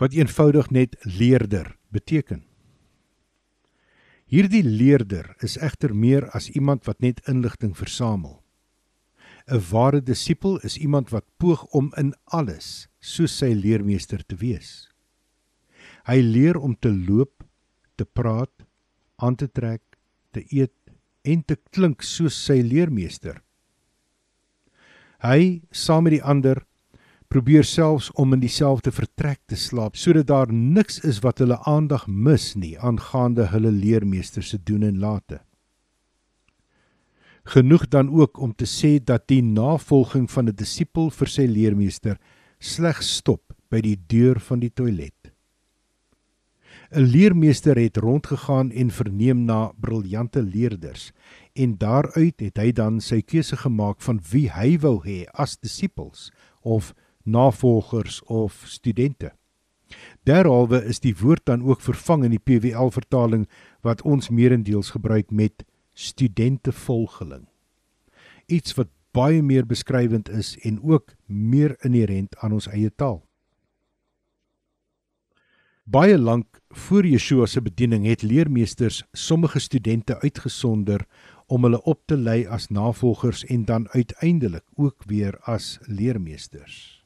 wat eenvoudig net leerder beteken. Hierdie leerder is egter meer as iemand wat net inligting versamel. 'n Ware disipel is iemand wat poog om in alles soos sy leermeester te wees. Hy leer om te loop, te praat, aan te trek, te eet en te klink soos sy leermeester. Hy, saam met die ander, probeer selfs om in dieselfde vertrek te slaap sodat daar niks is wat hulle aandag mis nie aangaande hulle leermeester se doen en late. Genoeg dan ook om te sê dat die navolging van 'n disipel vir sy leermeester slegs stop by die deur van die toilet. 'n Leermeester het rondgegaan en verneem na briljante leerders en daaruit het hy dan sy keuse gemaak van wie hy wou hê as disippels of navolgers of studente. Derhalwe is die woord dan ook vervang in die PWL vertaling wat ons meerendeels gebruik met studentevolgeling. Iets wat baie meer beskrywend is en ook meer inherent aan ons eie taal. Baie lank voor Yeshua se bediening het leermeesters sommige studente uitgesonder om hulle op te lei as navolgers en dan uiteindelik ook weer as leermeesters.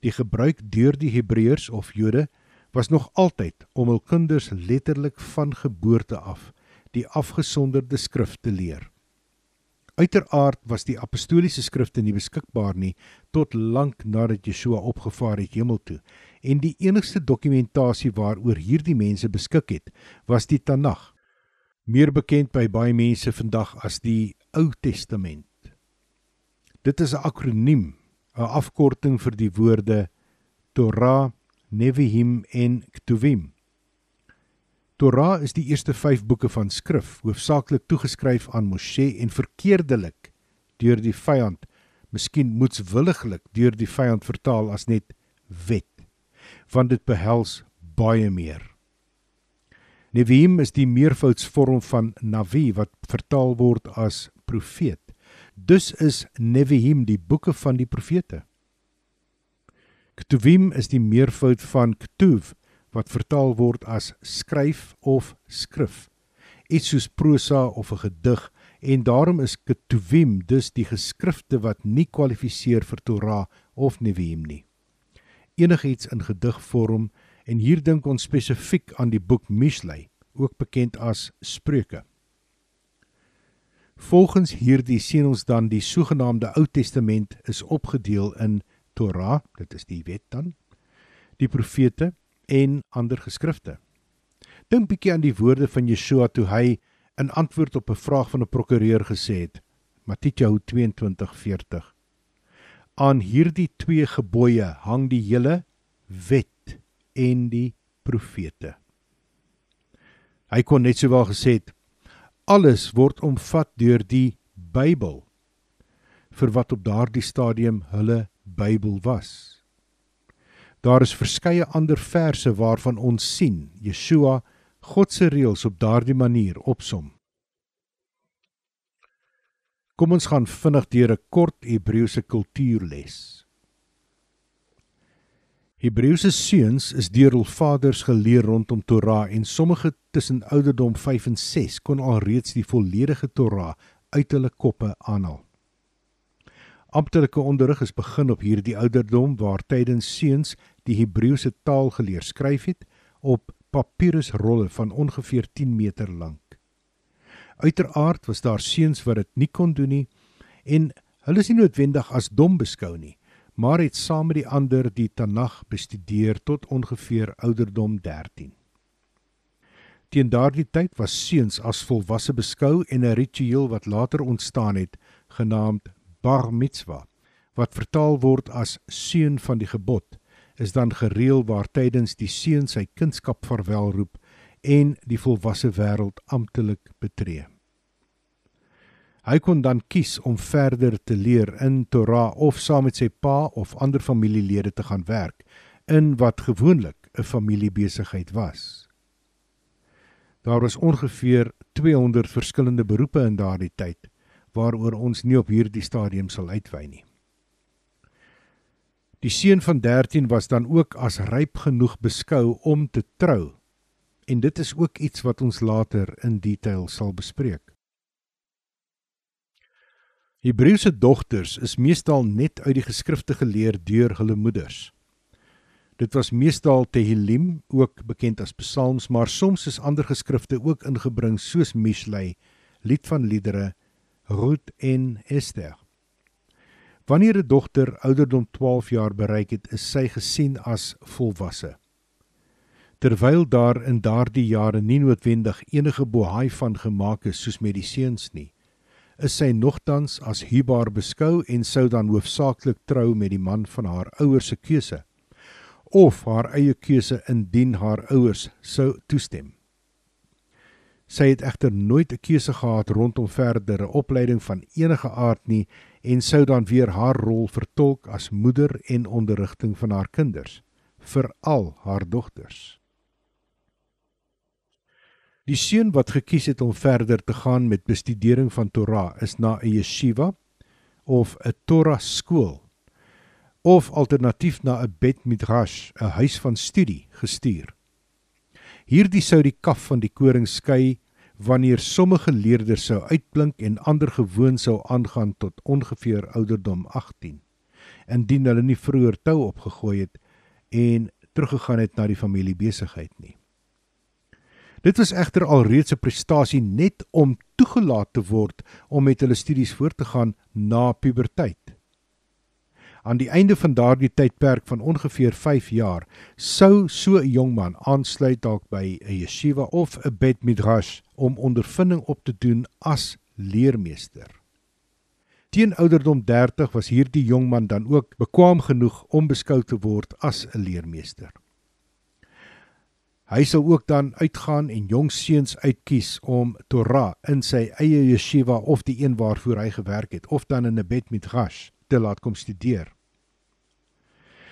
Die gebruik deur die Hebreërs of Jode was nog altyd om hul kinders letterlik van geboorte af die afgesonderde skrif te leer. Uiteraard was die apostoliese skrifte nie beskikbaar nie tot lank nadat Yeshua opgevaar het hemel toe en die enigste dokumentasie waaroor hierdie mense beskik het was die Tanakh meer bekend by baie mense vandag as die Ou Testament. Dit is 'n akroniem, 'n afkorting vir die woorde Torah, Nevi'im en Ketuvim. Torah is die eerste 5 boeke van skrif, hoofsaaklik toegeskryf aan Moshe en verkeerdelik deur die vyand, miskien moetswilliglik deur die vyand vertaal as net wet, want dit behels baie meer. Neviim is die meervoudsvorm van Navi wat vertaal word as profeet. Dus is Neviim die boeke van die profete. Ketuvim is die meervoud van Ketuv wat vertaal word as skryf of skrif. Iets soos prosa of 'n gedig en daarom is Ketuvim dus die geskrifte wat nie kwalifiseer vir Torah of Neviim nie. Enigiets in gedigvorm en hier dink ons spesifiek aan die boek Mishlei, ook bekend as Spreuke. Volgens hierdie sien ons dan die sogenaamde Ou Testament is opgedeel in Torah, dit is die wet dan, die profete en ander geskrifte. Dink bietjie aan die woorde van Yeshua toe hy in antwoord op 'n vraag van 'n prokureur gesê het, Matteus 22:40. Aan hierdie twee gebooie hang die hele wet en die profete. Hy kon net sowel gesê het alles word omvat deur die Bybel vir wat op daardie stadium hulle Bybel was. Daar is verskeie ander verse waarvan ons sien Yeshua God se reëls op daardie manier opsom. Kom ons gaan vinnig deur 'n kort Hebreëse kultuurles. Hebreëse seuns is deur hul vaders geleer rondom Torah en sommige tussen ouderdom 5 en 6 kon alreeds die volledige Torah uit hulle koppe aanhaal. Amptelike onderrig is begin op hierdie ouderdom waar tydens seuns die Hebreëse taal geleer skryf het op papirusrolle van ongeveer 10 meter lank. Uiteraard was daar seuns wat dit nie kon doen nie en hulle is nie noodwendig as dom beskou nie, maar het saam met die ander die Tanag bestudeer tot ongeveer ouderdom 13. Teen daardie tyd was seuns as volwasse beskou en 'n ritueel wat later ontstaan het genaamd bar mitzwa wat vertaal word as seun van die gebod is dan gereël waar tydens die seun sy kindskap verwelroep en die volwasse wêreld amptelik betree. Hy kon dan kies om verder te leer in Torah of saam met sy pa of ander familielede te gaan werk in wat gewoonlik 'n familiebesigheid was. Daar was ongeveer 200 verskillende beroepe in daardie tyd waaroor ons nie op hierdie stadium sal uitwy nie. Die seun van 13 was dan ook as ryp genoeg beskou om te trou. En dit is ook iets wat ons later in detail sal bespreek. Hebreëse dogters is meestal net uit die geskrifte geleer deur hulle moeders. Dit was meestal Tehillim, ook bekend as psalms, maar soms is ander geskrifte ook ingebring soos Mishlei, lied van liedere Ruth en Esther. Wanneer 'n dogter ouderdom 12 jaar bereik het, is sy gesien as volwasse. Terwyl daar in daardie jare nie noodwendig enige bohaai van gemaak is soos met die seuns nie, is sy nogtans as huwbaar beskou en sou dan hoofsaaklik trou met die man van haar ouers se keuse of haar eie keuse indien haar ouers sou toestem. Sy het egter nooit 'n keuse gehad rondom verdere opleiding van enige aard nie en sou dan weer haar rol vertolk as moeder en onderrigting van haar kinders, veral haar dogters. Die seun wat gekies het om verder te gaan met bestudering van Torah is na 'n yeshiva of 'n Torah skool of alternatief na 'n bet midrash, 'n huis van studie gestuur. Hierdie sou die kaf van die koring skei wanneer sommige leerders sou uitblink en ander gewoon sou aangaan tot ongeveer ouderdom 18 indien hulle nie vroeër tou opgegooi het en teruggegaan het na die familiebesigheid nie. Dit was egter alreeds 'n prestasie net om toegelaat te word om met hulle studies voort te gaan na puberteit aan die einde van daardie tydperk van ongeveer 5 jaar sou so 'n jong man aansluit dalk by 'n yeshiva of 'n bet midrash om ondervinding op te doen as leermeester. Teen ouderdom 30 was hierdie jong man dan ook bekwaam genoeg om beskou te word as 'n leermeester. Hy sal ook dan uitgaan en jong seuns uitkies om Torah in sy eie yeshiva of die een waarvoor hy gewerk het of dan in 'n Bet Midrash te laat kom studeer.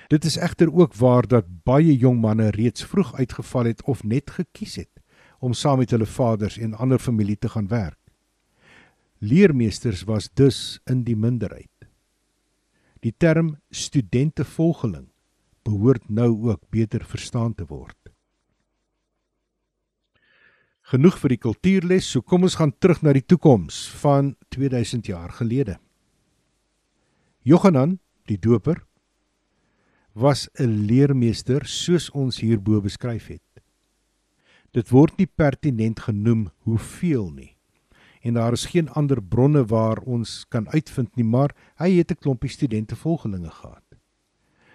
Dit is egter ook waar dat baie jong manne reeds vroeg uitgeval het of net gekies het om saam met hulle vaders en ander familie te gaan werk. Leermeesters was dus in die minderheid. Die term studentevolgeling behoort nou ook beter verstaan te word. Genoeg vir die kultuurles, so kom ons gaan terug na die toekoms van 2000 jaar gelede. Johanan, die doper, was 'n leermeester soos ons hierbo beskryf het. Dit word nie pertinent genoem hoeveel nie. En daar is geen ander bronne waar ons kan uitvind nie, maar hy het 'n klompie studente volgelinge gehad.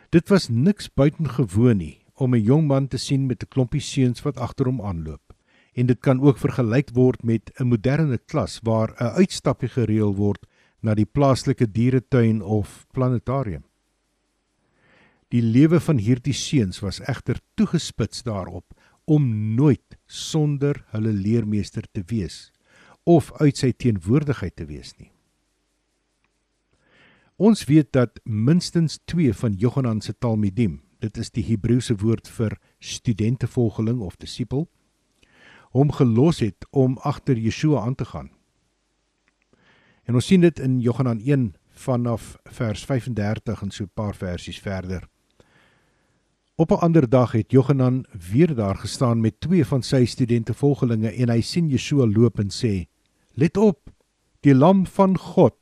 Dit was niks buitengewoon nie om 'n jong man te sien met 'n klompie seuns wat agter hom aanloop en dit kan ook vergelyk word met 'n moderne klas waar 'n uitstappie gereël word na die plaaslike dieretuin of planetarium. Die lewe van hierdie seuns was egter toegespits daarop om nooit sonder hulle leermeester te wees of uit sy teenwoordigheid te wees nie. Ons weet dat minstens 2 van Johanan se Talmidim, dit is die Hebreëse woord vir studentevolgeling of disipel, hom gelos het om agter Yeshua aan te gaan. En ons sien dit in Johannes 1 vanaf vers 35 en so 'n paar versies verder. Op 'n ander dag het Johanan weer daar gestaan met twee van sy studente volgelinge en hy sien Yeshua loop en sê: "Let op, die lam van God."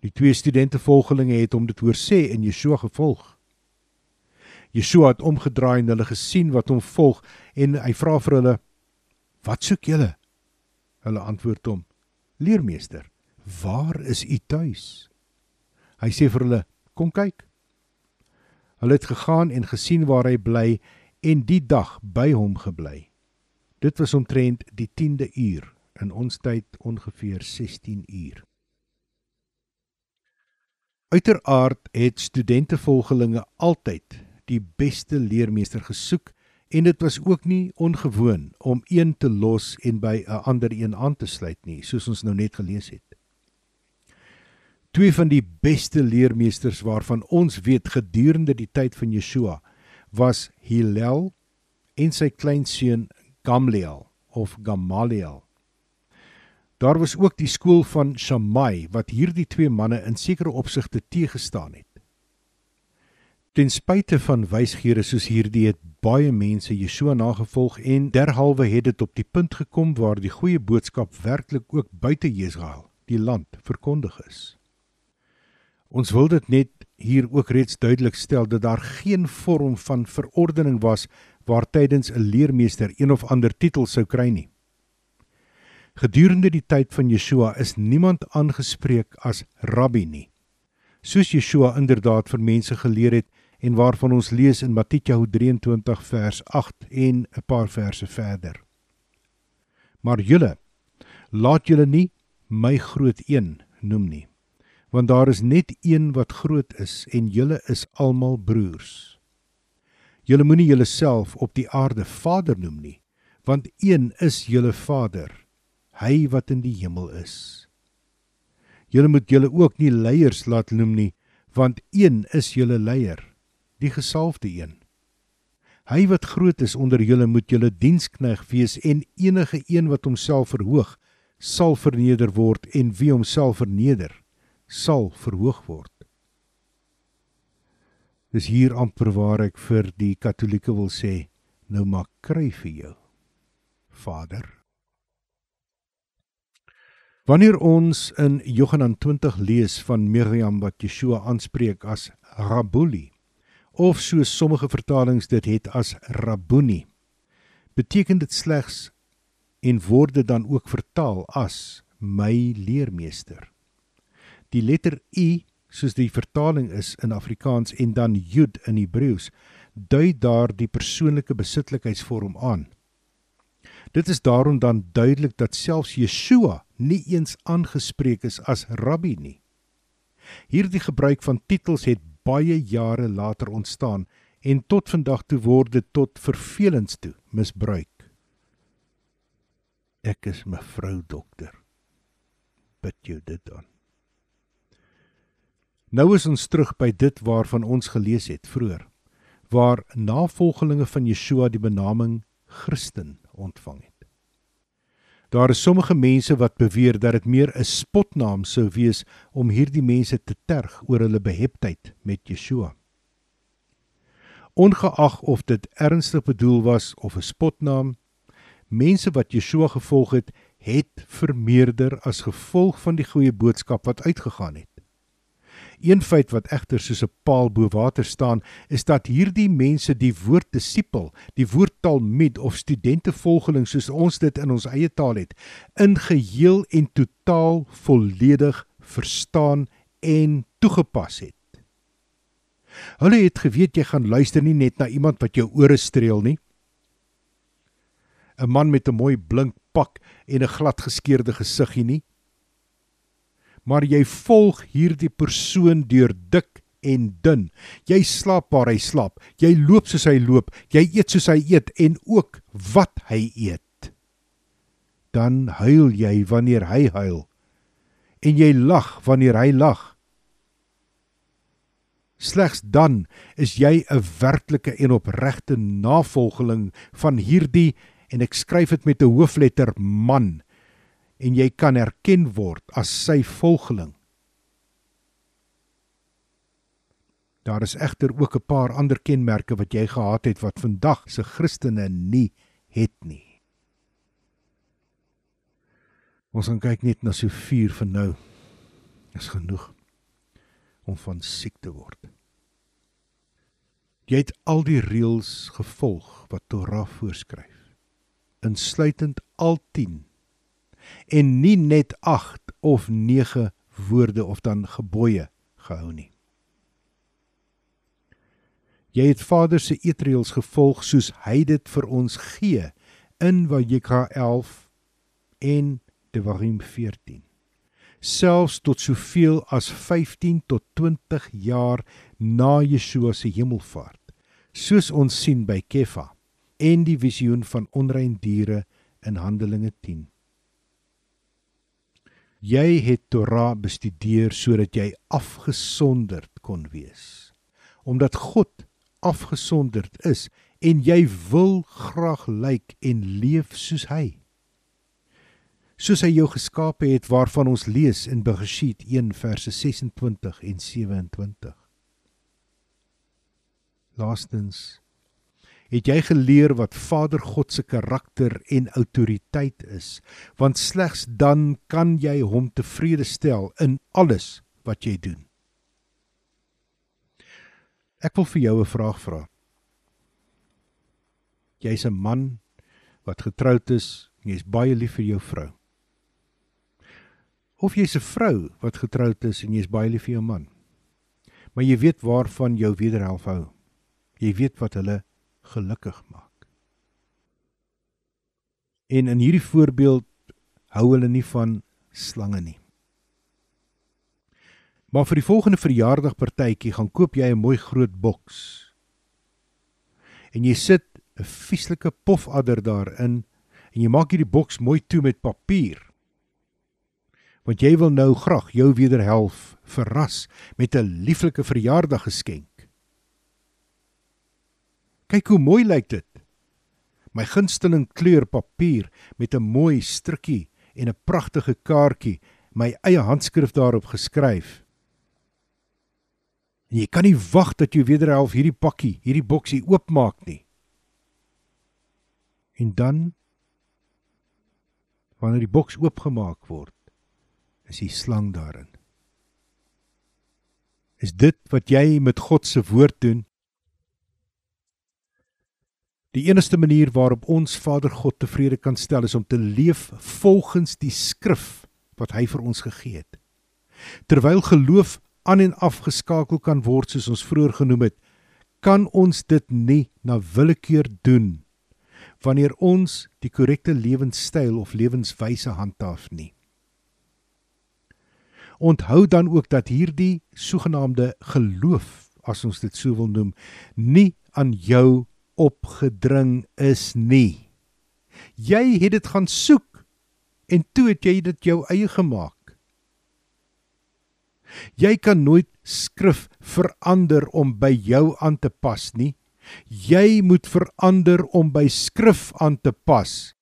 Die twee studente volgelinge het hom dit hoor sê en Yeshua gevolg. Yeshua het omgedraai en hulle gesien wat hom volg en hy vra vir hulle: "Wat soek julle?" Hulle antwoord hom: "Leermeester, waar is u tuis?" Hy sê vir hulle: "Kom kyk." Hulle het gegaan en gesien waar hy bly en die dag by hom gebly. Dit was omtrent die 10de uur in ons tyd ongeveer 16 uur. Uiteraard het studente volgelinge altyd die beste leermeester gesoek en dit was ook nie ongewoon om een te los en by 'n ander een aan te sluit nie, soos ons nou net gelees het. Twee van die beste leermeesters waarvan ons weet gedurende die tyd van Yeshua was Hillel en sy kleinseun Gamliel of Gamaliel. Daar was ook die skool van Shammai wat hierdie twee manne in sekere opsigte teëgestaan het. Ten spyte van wysgere soos hierdie het baie mense Yeshua nagevolg en derhalwe het dit op die punt gekom waar die goeie boodskap werklik ook buite Israel, die land, verkondig is. Ons wil dit net hier ook reeds duidelik stel dat daar geen vorm van verordening was waar tydens 'n leermeester een of ander titel sou kry nie. Gedurende die tyd van Yeshua is niemand aangespreek as rabbi nie. Soos Yeshua inderdaad vir mense geleer het en waarvan ons lees in Matteus 23 vers 8 en 'n paar verse verder. Maar julle laat julle nie my groot een noem nie, want daar is net een wat groot is en julle is almal broers. Julle moenie julleself op die aarde Vader noem nie, want een is julle Vader, hy wat in die hemel is. Julle moet julle ook nie leiers laat noem nie, want een is julle leier, die gesalfde een. Hy wat groot is onder julle moet julle dienskneg wees en enige een wat homself verhoog sal verneder word en wie homself verneder sal verhoog word. Dis hier amper waar ek vir die katolieke wil sê, nou maak kry vir jou. Vader. Wanneer ons in Johannes 20 lees van Miriam wat Yeshua aanspreek as Rabuli, of so sommige vertalings dit het as Rabbuni. Beteken dit slegs en word dit dan ook vertaal as my leermeester. Die letter U soos die vertaling is in Afrikaans en dan Jud in Hebreëus dui daar die persoonlike besitlikheidsvorm aan. Dit is daarom dan duidelik dat selfs Yeshua nie eens aangespreek is as rabbi nie. Hierdie gebruik van titels het baie jare later ontstaan en tot vandag toe word dit tot vervelings toe misbruik. Ek is mevrou dokter. Bid jou dit aan. Nou is ons terug by dit waarvan ons gelees het vroeër, waar navolgelinge van Yeshua die benaming Christen ontvang het. Daar is sommige mense wat beweer dat dit meer 'n spotnaam sou wees om hierdie mense te terg oor hulle beheptheid met Yeshua. Ongeag of dit ernstig bedoel was of 'n spotnaam, mense wat Yeshua gevolg het, het vermeerder as gevolg van die goeie boodskap wat uitgegaan het. Een feit wat egter soos 'n paal bo water staan, is dat hierdie mense die woord disipel, die woord talmid of studente volgeling soos ons dit in ons eie taal het, in geheel en totaal volledig verstaan en toegepas het. Hulle het geweet jy gaan luister nie net na iemand wat jou ore streel nie. 'n Man met 'n mooi blink pak en 'n gladgeskeurde gesiggie nie maar jy volg hierdie persoon deur dik en dun. Jy slaap waar hy slaap, jy loop soos hy loop, jy eet soos hy eet en ook wat hy eet. Dan huil jy wanneer hy huil en jy lag wanneer hy lag. Slegs dan is jy 'n werklike en opregte navolgeling van hierdie en ek skryf dit met 'n hoofletter man en jy kan erken word as sy volgeling. Daar is egter ook 'n paar ander kenmerke wat jy gehad het wat vandag se Christene nie het nie. Ons gaan kyk net na so vier van nou. Is genoeg om van siek te word. Jy het al die reëls gevolg wat Torah voorskryf, insluitend al 10 en nie net 8 of 9 woorde of dan gebooie gehou nie. Jy het Vader se eetreëls gevolg soos hy dit vir ons gee in Vayikra 11 en Devarim 14. Selfs tot soveel as 15 tot 20 jaar na Yeshua se hemelvaart, soos ons sien by Kefa en die visioen van onrein diere in Handelinge 10. Jy het Torah bestudeer sodat jy afgesonderd kon wees. Omdat God afgesonderd is en jy wil graag lyk en leef soos hy. Soos hy jou geskape het waarvan ons lees in Bereshit 1 verse 26 en 27. Laastens het jy geleer wat Vader God se karakter en autoriteit is, want slegs dan kan jy hom tevrede stel in alles wat jy doen. Ek wil vir jou 'n vraag vra. Jy's 'n man wat getroud is en jy's baie lief vir jou vrou. Of jy's 'n vrou wat getroud is en jy's baie lief vir jou man. Maar jy weet waarvan jou wederhelf hou. Jy weet wat hulle gelukkig maak. En in hierdie voorbeeld hou hulle nie van slange nie. Maar vir die volgende verjaardagpartytjie gaan koop jy 'n mooi groot boks. En jy sit 'n vieslike pofadder daarin en jy maak hierdie boks mooi toe met papier. Want jy wil nou graag jou wederhelf verras met 'n lieflike verjaardaggeskenk. Kyk hoe mooi lyk dit. My gunsteling kleur papier met 'n mooi strukkie en 'n pragtige kaartjie, my eie handskrif daarop geskryf. En jy kan nie wag dat jy wederhelf hierdie pakkie, hierdie boksie oopmaak nie. En dan wanneer die boks oopgemaak word, is die slang daarin. Is dit wat jy met God se woord doen? Die enigste manier waarop ons Vader God tevrede kan stel is om te leef volgens die skrif wat hy vir ons gegee het. Terwyl geloof aan en af geskakel kan word soos ons vroeër genoem het, kan ons dit nie na willekeur doen wanneer ons die korrekte lewenstyl of lewenswyse handhaaf nie. Onthou dan ook dat hierdie sogenaamde geloof as ons dit sou wil noem, nie aan jou opgedring is nie. Jy het dit gaan soek en toe het jy dit jou eie gemaak. Jy kan nooit skrif verander om by jou aan te pas nie. Jy moet verander om by skrif aan te pas.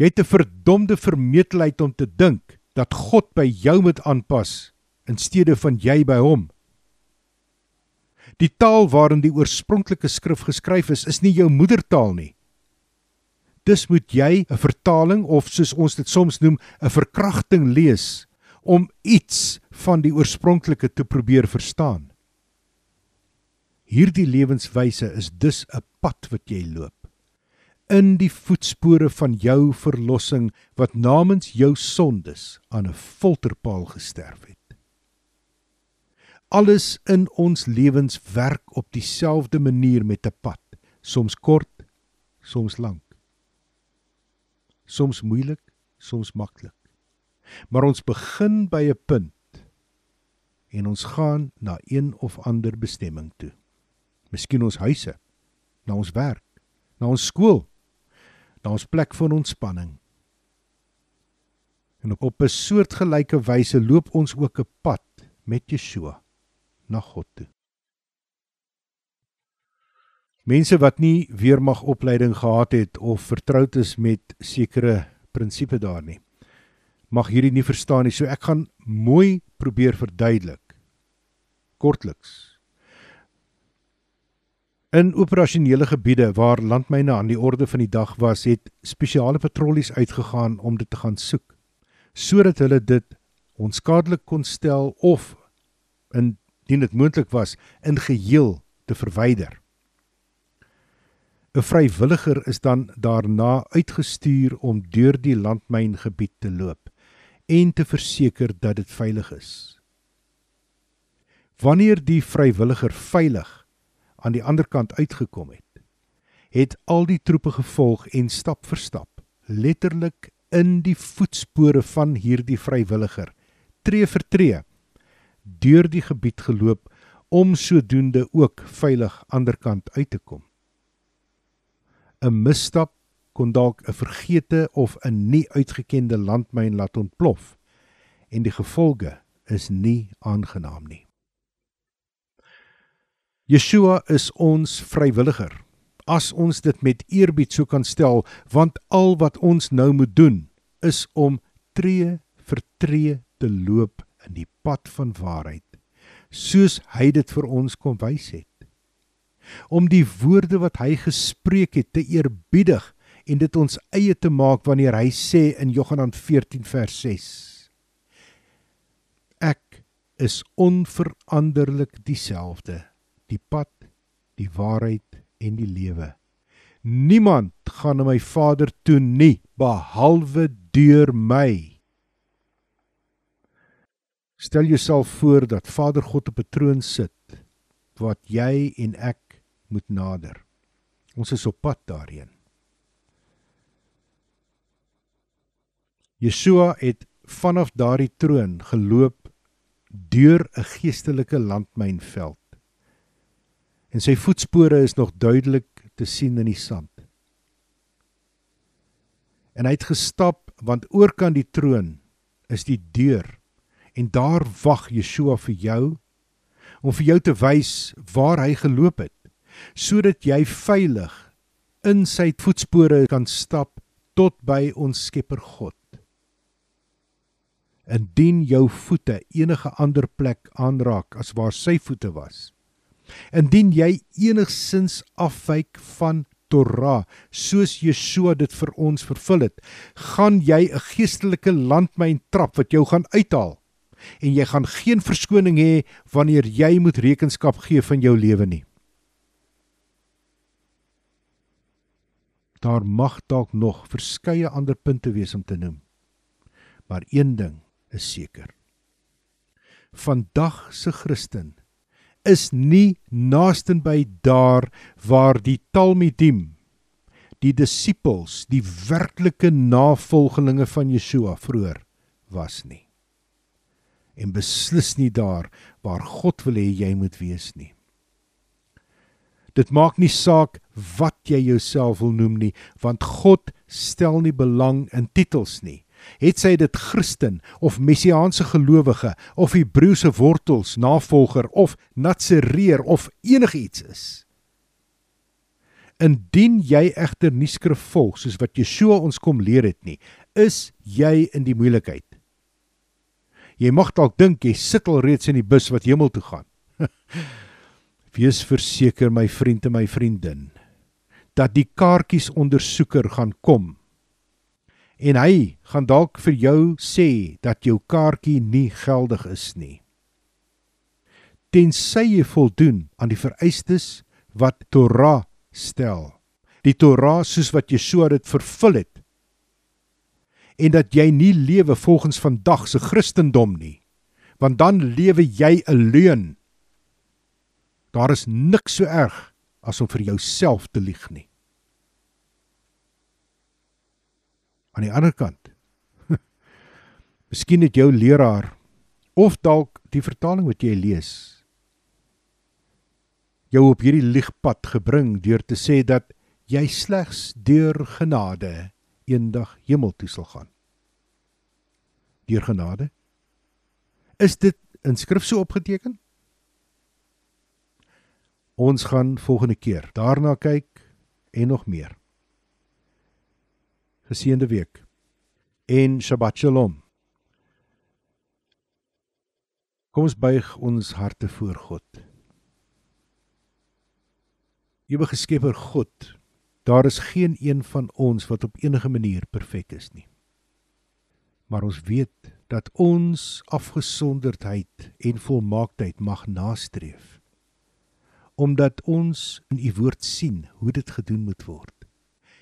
Jy het 'n verdomde vermetelheid om te dink dat God by jou moet aanpas in steede van jy by hom. Die taal waarin die oorspronklike skrif geskryf is, is nie jou moedertaal nie. Dus moet jy 'n vertaling of soos ons dit soms noem, 'n verkrachting lees om iets van die oorspronklike te probeer verstaan. Hierdie lewenswyse is dus 'n pad wat jy loop in die voetspore van jou verlossing wat namens jou sondes aan 'n folterpaal gesterf het. Alles in ons lewens werk op dieselfde manier met 'n pad, soms kort, soms lank. Soms moeilik, soms maklik. Maar ons begin by 'n punt en ons gaan na een of ander bestemming toe. Miskien ons huise, na ons werk, na ons skool, na ons plek van ontspanning. En op 'n soortgelyke wyse loop ons ook 'n pad met Yeshua na God toe. Mense wat nie weermagopleiding gehad het of vertroud is met sekere prinsipe daar nie, mag hierdie nie verstaan nie. So ek gaan mooi probeer verduidelik. Kortliks. In operasionele gebiede waar landmyne aan die orde van die dag was, het spesiale patrollies uitgegaan om dit te gaan soek sodat hulle dit onskadelik kon stel of indien dit moontlik was in geheel te verwyder. 'n Vrywilliger is dan daarna uitgestuur om deur die landmyngebied te loop en te verseker dat dit veilig is. Wanneer die vrywilliger veilig aan die ander kant uitgekom het, het al die troepe gevolg en stap vir stap, letterlik in die voetspore van hierdie vrywilliger, tree vir tree, deur die gebied geloop om sodoende ook veilig anderkant uit te kom. 'n Misstap kon dalk 'n vergete of 'n nie uitgekende landmyn laat ontplof en die gevolge is nie aangenaam nie. Yeshua is ons vrywilliger. As ons dit met eerbied sou kan stel, want al wat ons nou moet doen is om tree vir tree te loop in die pad van waarheid, soos hy dit vir ons kom wys het. Om die woorde wat hy gespreek het te eerbiedig en dit ons eie te maak wanneer hy sê in Johannes 14 vers 6: Ek is onveranderlik dieselfde die pad, die waarheid en die lewe. Niemand gaan na my Vader toe nie behalwe deur my. Stel jouself voor dat Vader God op 'n troon sit wat jy en ek moet nader. Ons is op pad daarheen. Yeshua het vanaf daardie troon geloop deur 'n geestelike landmynveld en sy voetspore is nog duidelik te sien in die sand. En hy het gestap want oorkant die troon is die deur en daar wag Yeshua vir jou om vir jou te wys waar hy geloop het sodat jy veilig in sy voetspore kan stap tot by ons Skepper God. Indien jou voete enige ander plek aanraak as waar sy voete was, Indien jy enigsins afwyk van Torah, soos Yeshua dit vir ons vervul het, gaan jy 'n geestelike landmyn trap wat jou gaan uithaal en jy gaan geen verskoning hê wanneer jy moet rekenskap gee van jou lewe nie. Daar mag dalk nog verskeie ander punte wees om te noem. Maar een ding is seker. Vandag se Christen is nie naasten by daar waar die Talmidim die disippels die werklike navolgelinge van Yeshua vroeër was nie en beslis nie daar waar God wil hê jy moet wees nie. Dit maak nie saak wat jy jouself wil noem nie, want God stel nie belang in titels nie. Het sy dit Christen of messiaanse gelowige of Hebreëse wortels navolger of Natsereer of enigiets is. Indien jy egter nie skrif volg soos wat Yeshua ons kom leer het nie, is jy in die moeilikheid. Jy mag dalk dink jy sit al reeds in die bus wat hemel toe gaan. Wees verseker my vriend en my vriendin dat die kaartjies ondersoeker gaan kom. En hy gaan dalk vir jou sê dat jou kaartjie nie geldig is nie. Tensy jy voldoen aan die vereistes wat Torah stel. Die Torah soos wat Yeshua dit vervul het. En dat jy nie lewe volgens vandag se Christendom nie, want dan lewe jy 'n leuen. Daar is niks so erg as om vir jouself te lieg nie. Aan die ander kant. Miskien het jou leraar of dalk die vertaling wat jy lees jou op hierdie liegpad gebring deur te sê dat jy slegs deur genade eendag hemel toe sal gaan. Deur genade? Is dit in skrif so opgeteken? Ons gaan volgende keer daarna kyk en nog meer. Geseënde week en Shabbat Shalom. Kom ons buig ons harte voor God. Ewige Skepper God, daar is geen een van ons wat op enige manier perfek is nie. Maar ons weet dat ons afgesonderdheid en volmaaktheid mag nastreef omdat ons in u woord sien hoe dit gedoen moet word.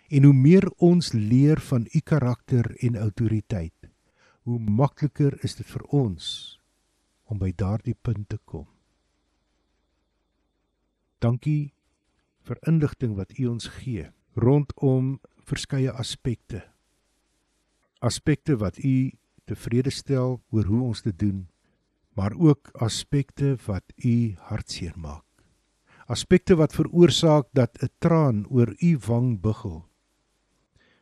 En hoe meer ons leer van u karakter en autoriteit, hoe makliker is dit vir ons om by daardie punt te kom. Dankie vir inligting wat u ons gee rondom verskeie aspekte. Aspekte wat u tevrede stel oor hoe ons dit doen, maar ook aspekte wat u hartseer maak. Aspekte wat veroorsaak dat 'n traan oor u wang buggel.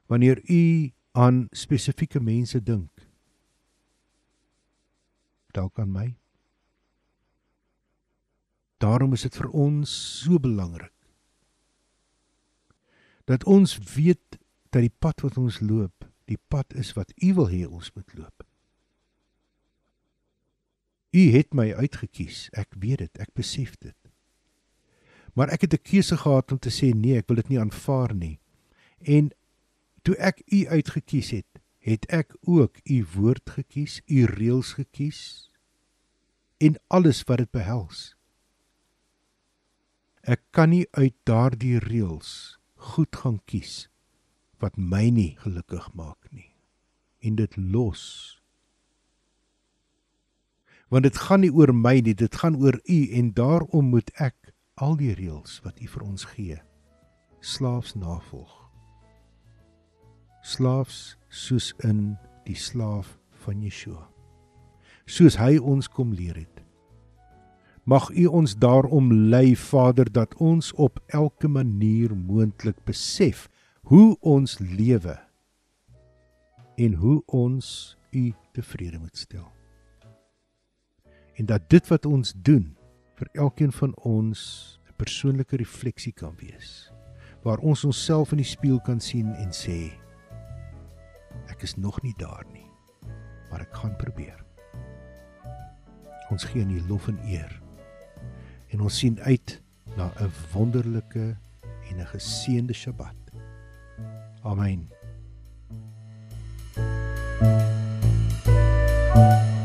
Wanneer u aan spesifieke mense dink. Dalk aan my. Daarom is dit vir ons so belangrik dat ons weet dat die pad wat ons loop die pad is wat u wil hê ons moet loop u het my uitgekies ek weet dit ek besef dit Maar ek het 'n keuse gehad om te sê nee, ek wil dit nie aanvaar nie. En toe ek u uitgekies het, het ek ook u woord gekies, u reëls gekies en alles wat dit behels. Ek kan nie uit daardie reëls goed gaan kies wat my nie gelukkig maak nie. En dit los. Want dit gaan nie oor my nie, dit gaan oor u en daarom moet ek al die reëls wat U vir ons gee slaafs navolg. Slaafs soos in die slaaf van Yeshua. Soos hy ons kom leer het mag U ons daarom lei Vader dat ons op elke manier moontlik besef hoe ons lewe en hoe ons U tevrede moet stel. En dat dit wat ons doen vir elkeen van ons 'n persoonlike refleksie kan wees waar ons onsself in die spieël kan sien en sê ek is nog nie daar nie maar ek gaan probeer. Ons gee aan U lof en eer en ons sien uit na 'n wonderlike en 'n geseënde Sabbat. Amen. thank you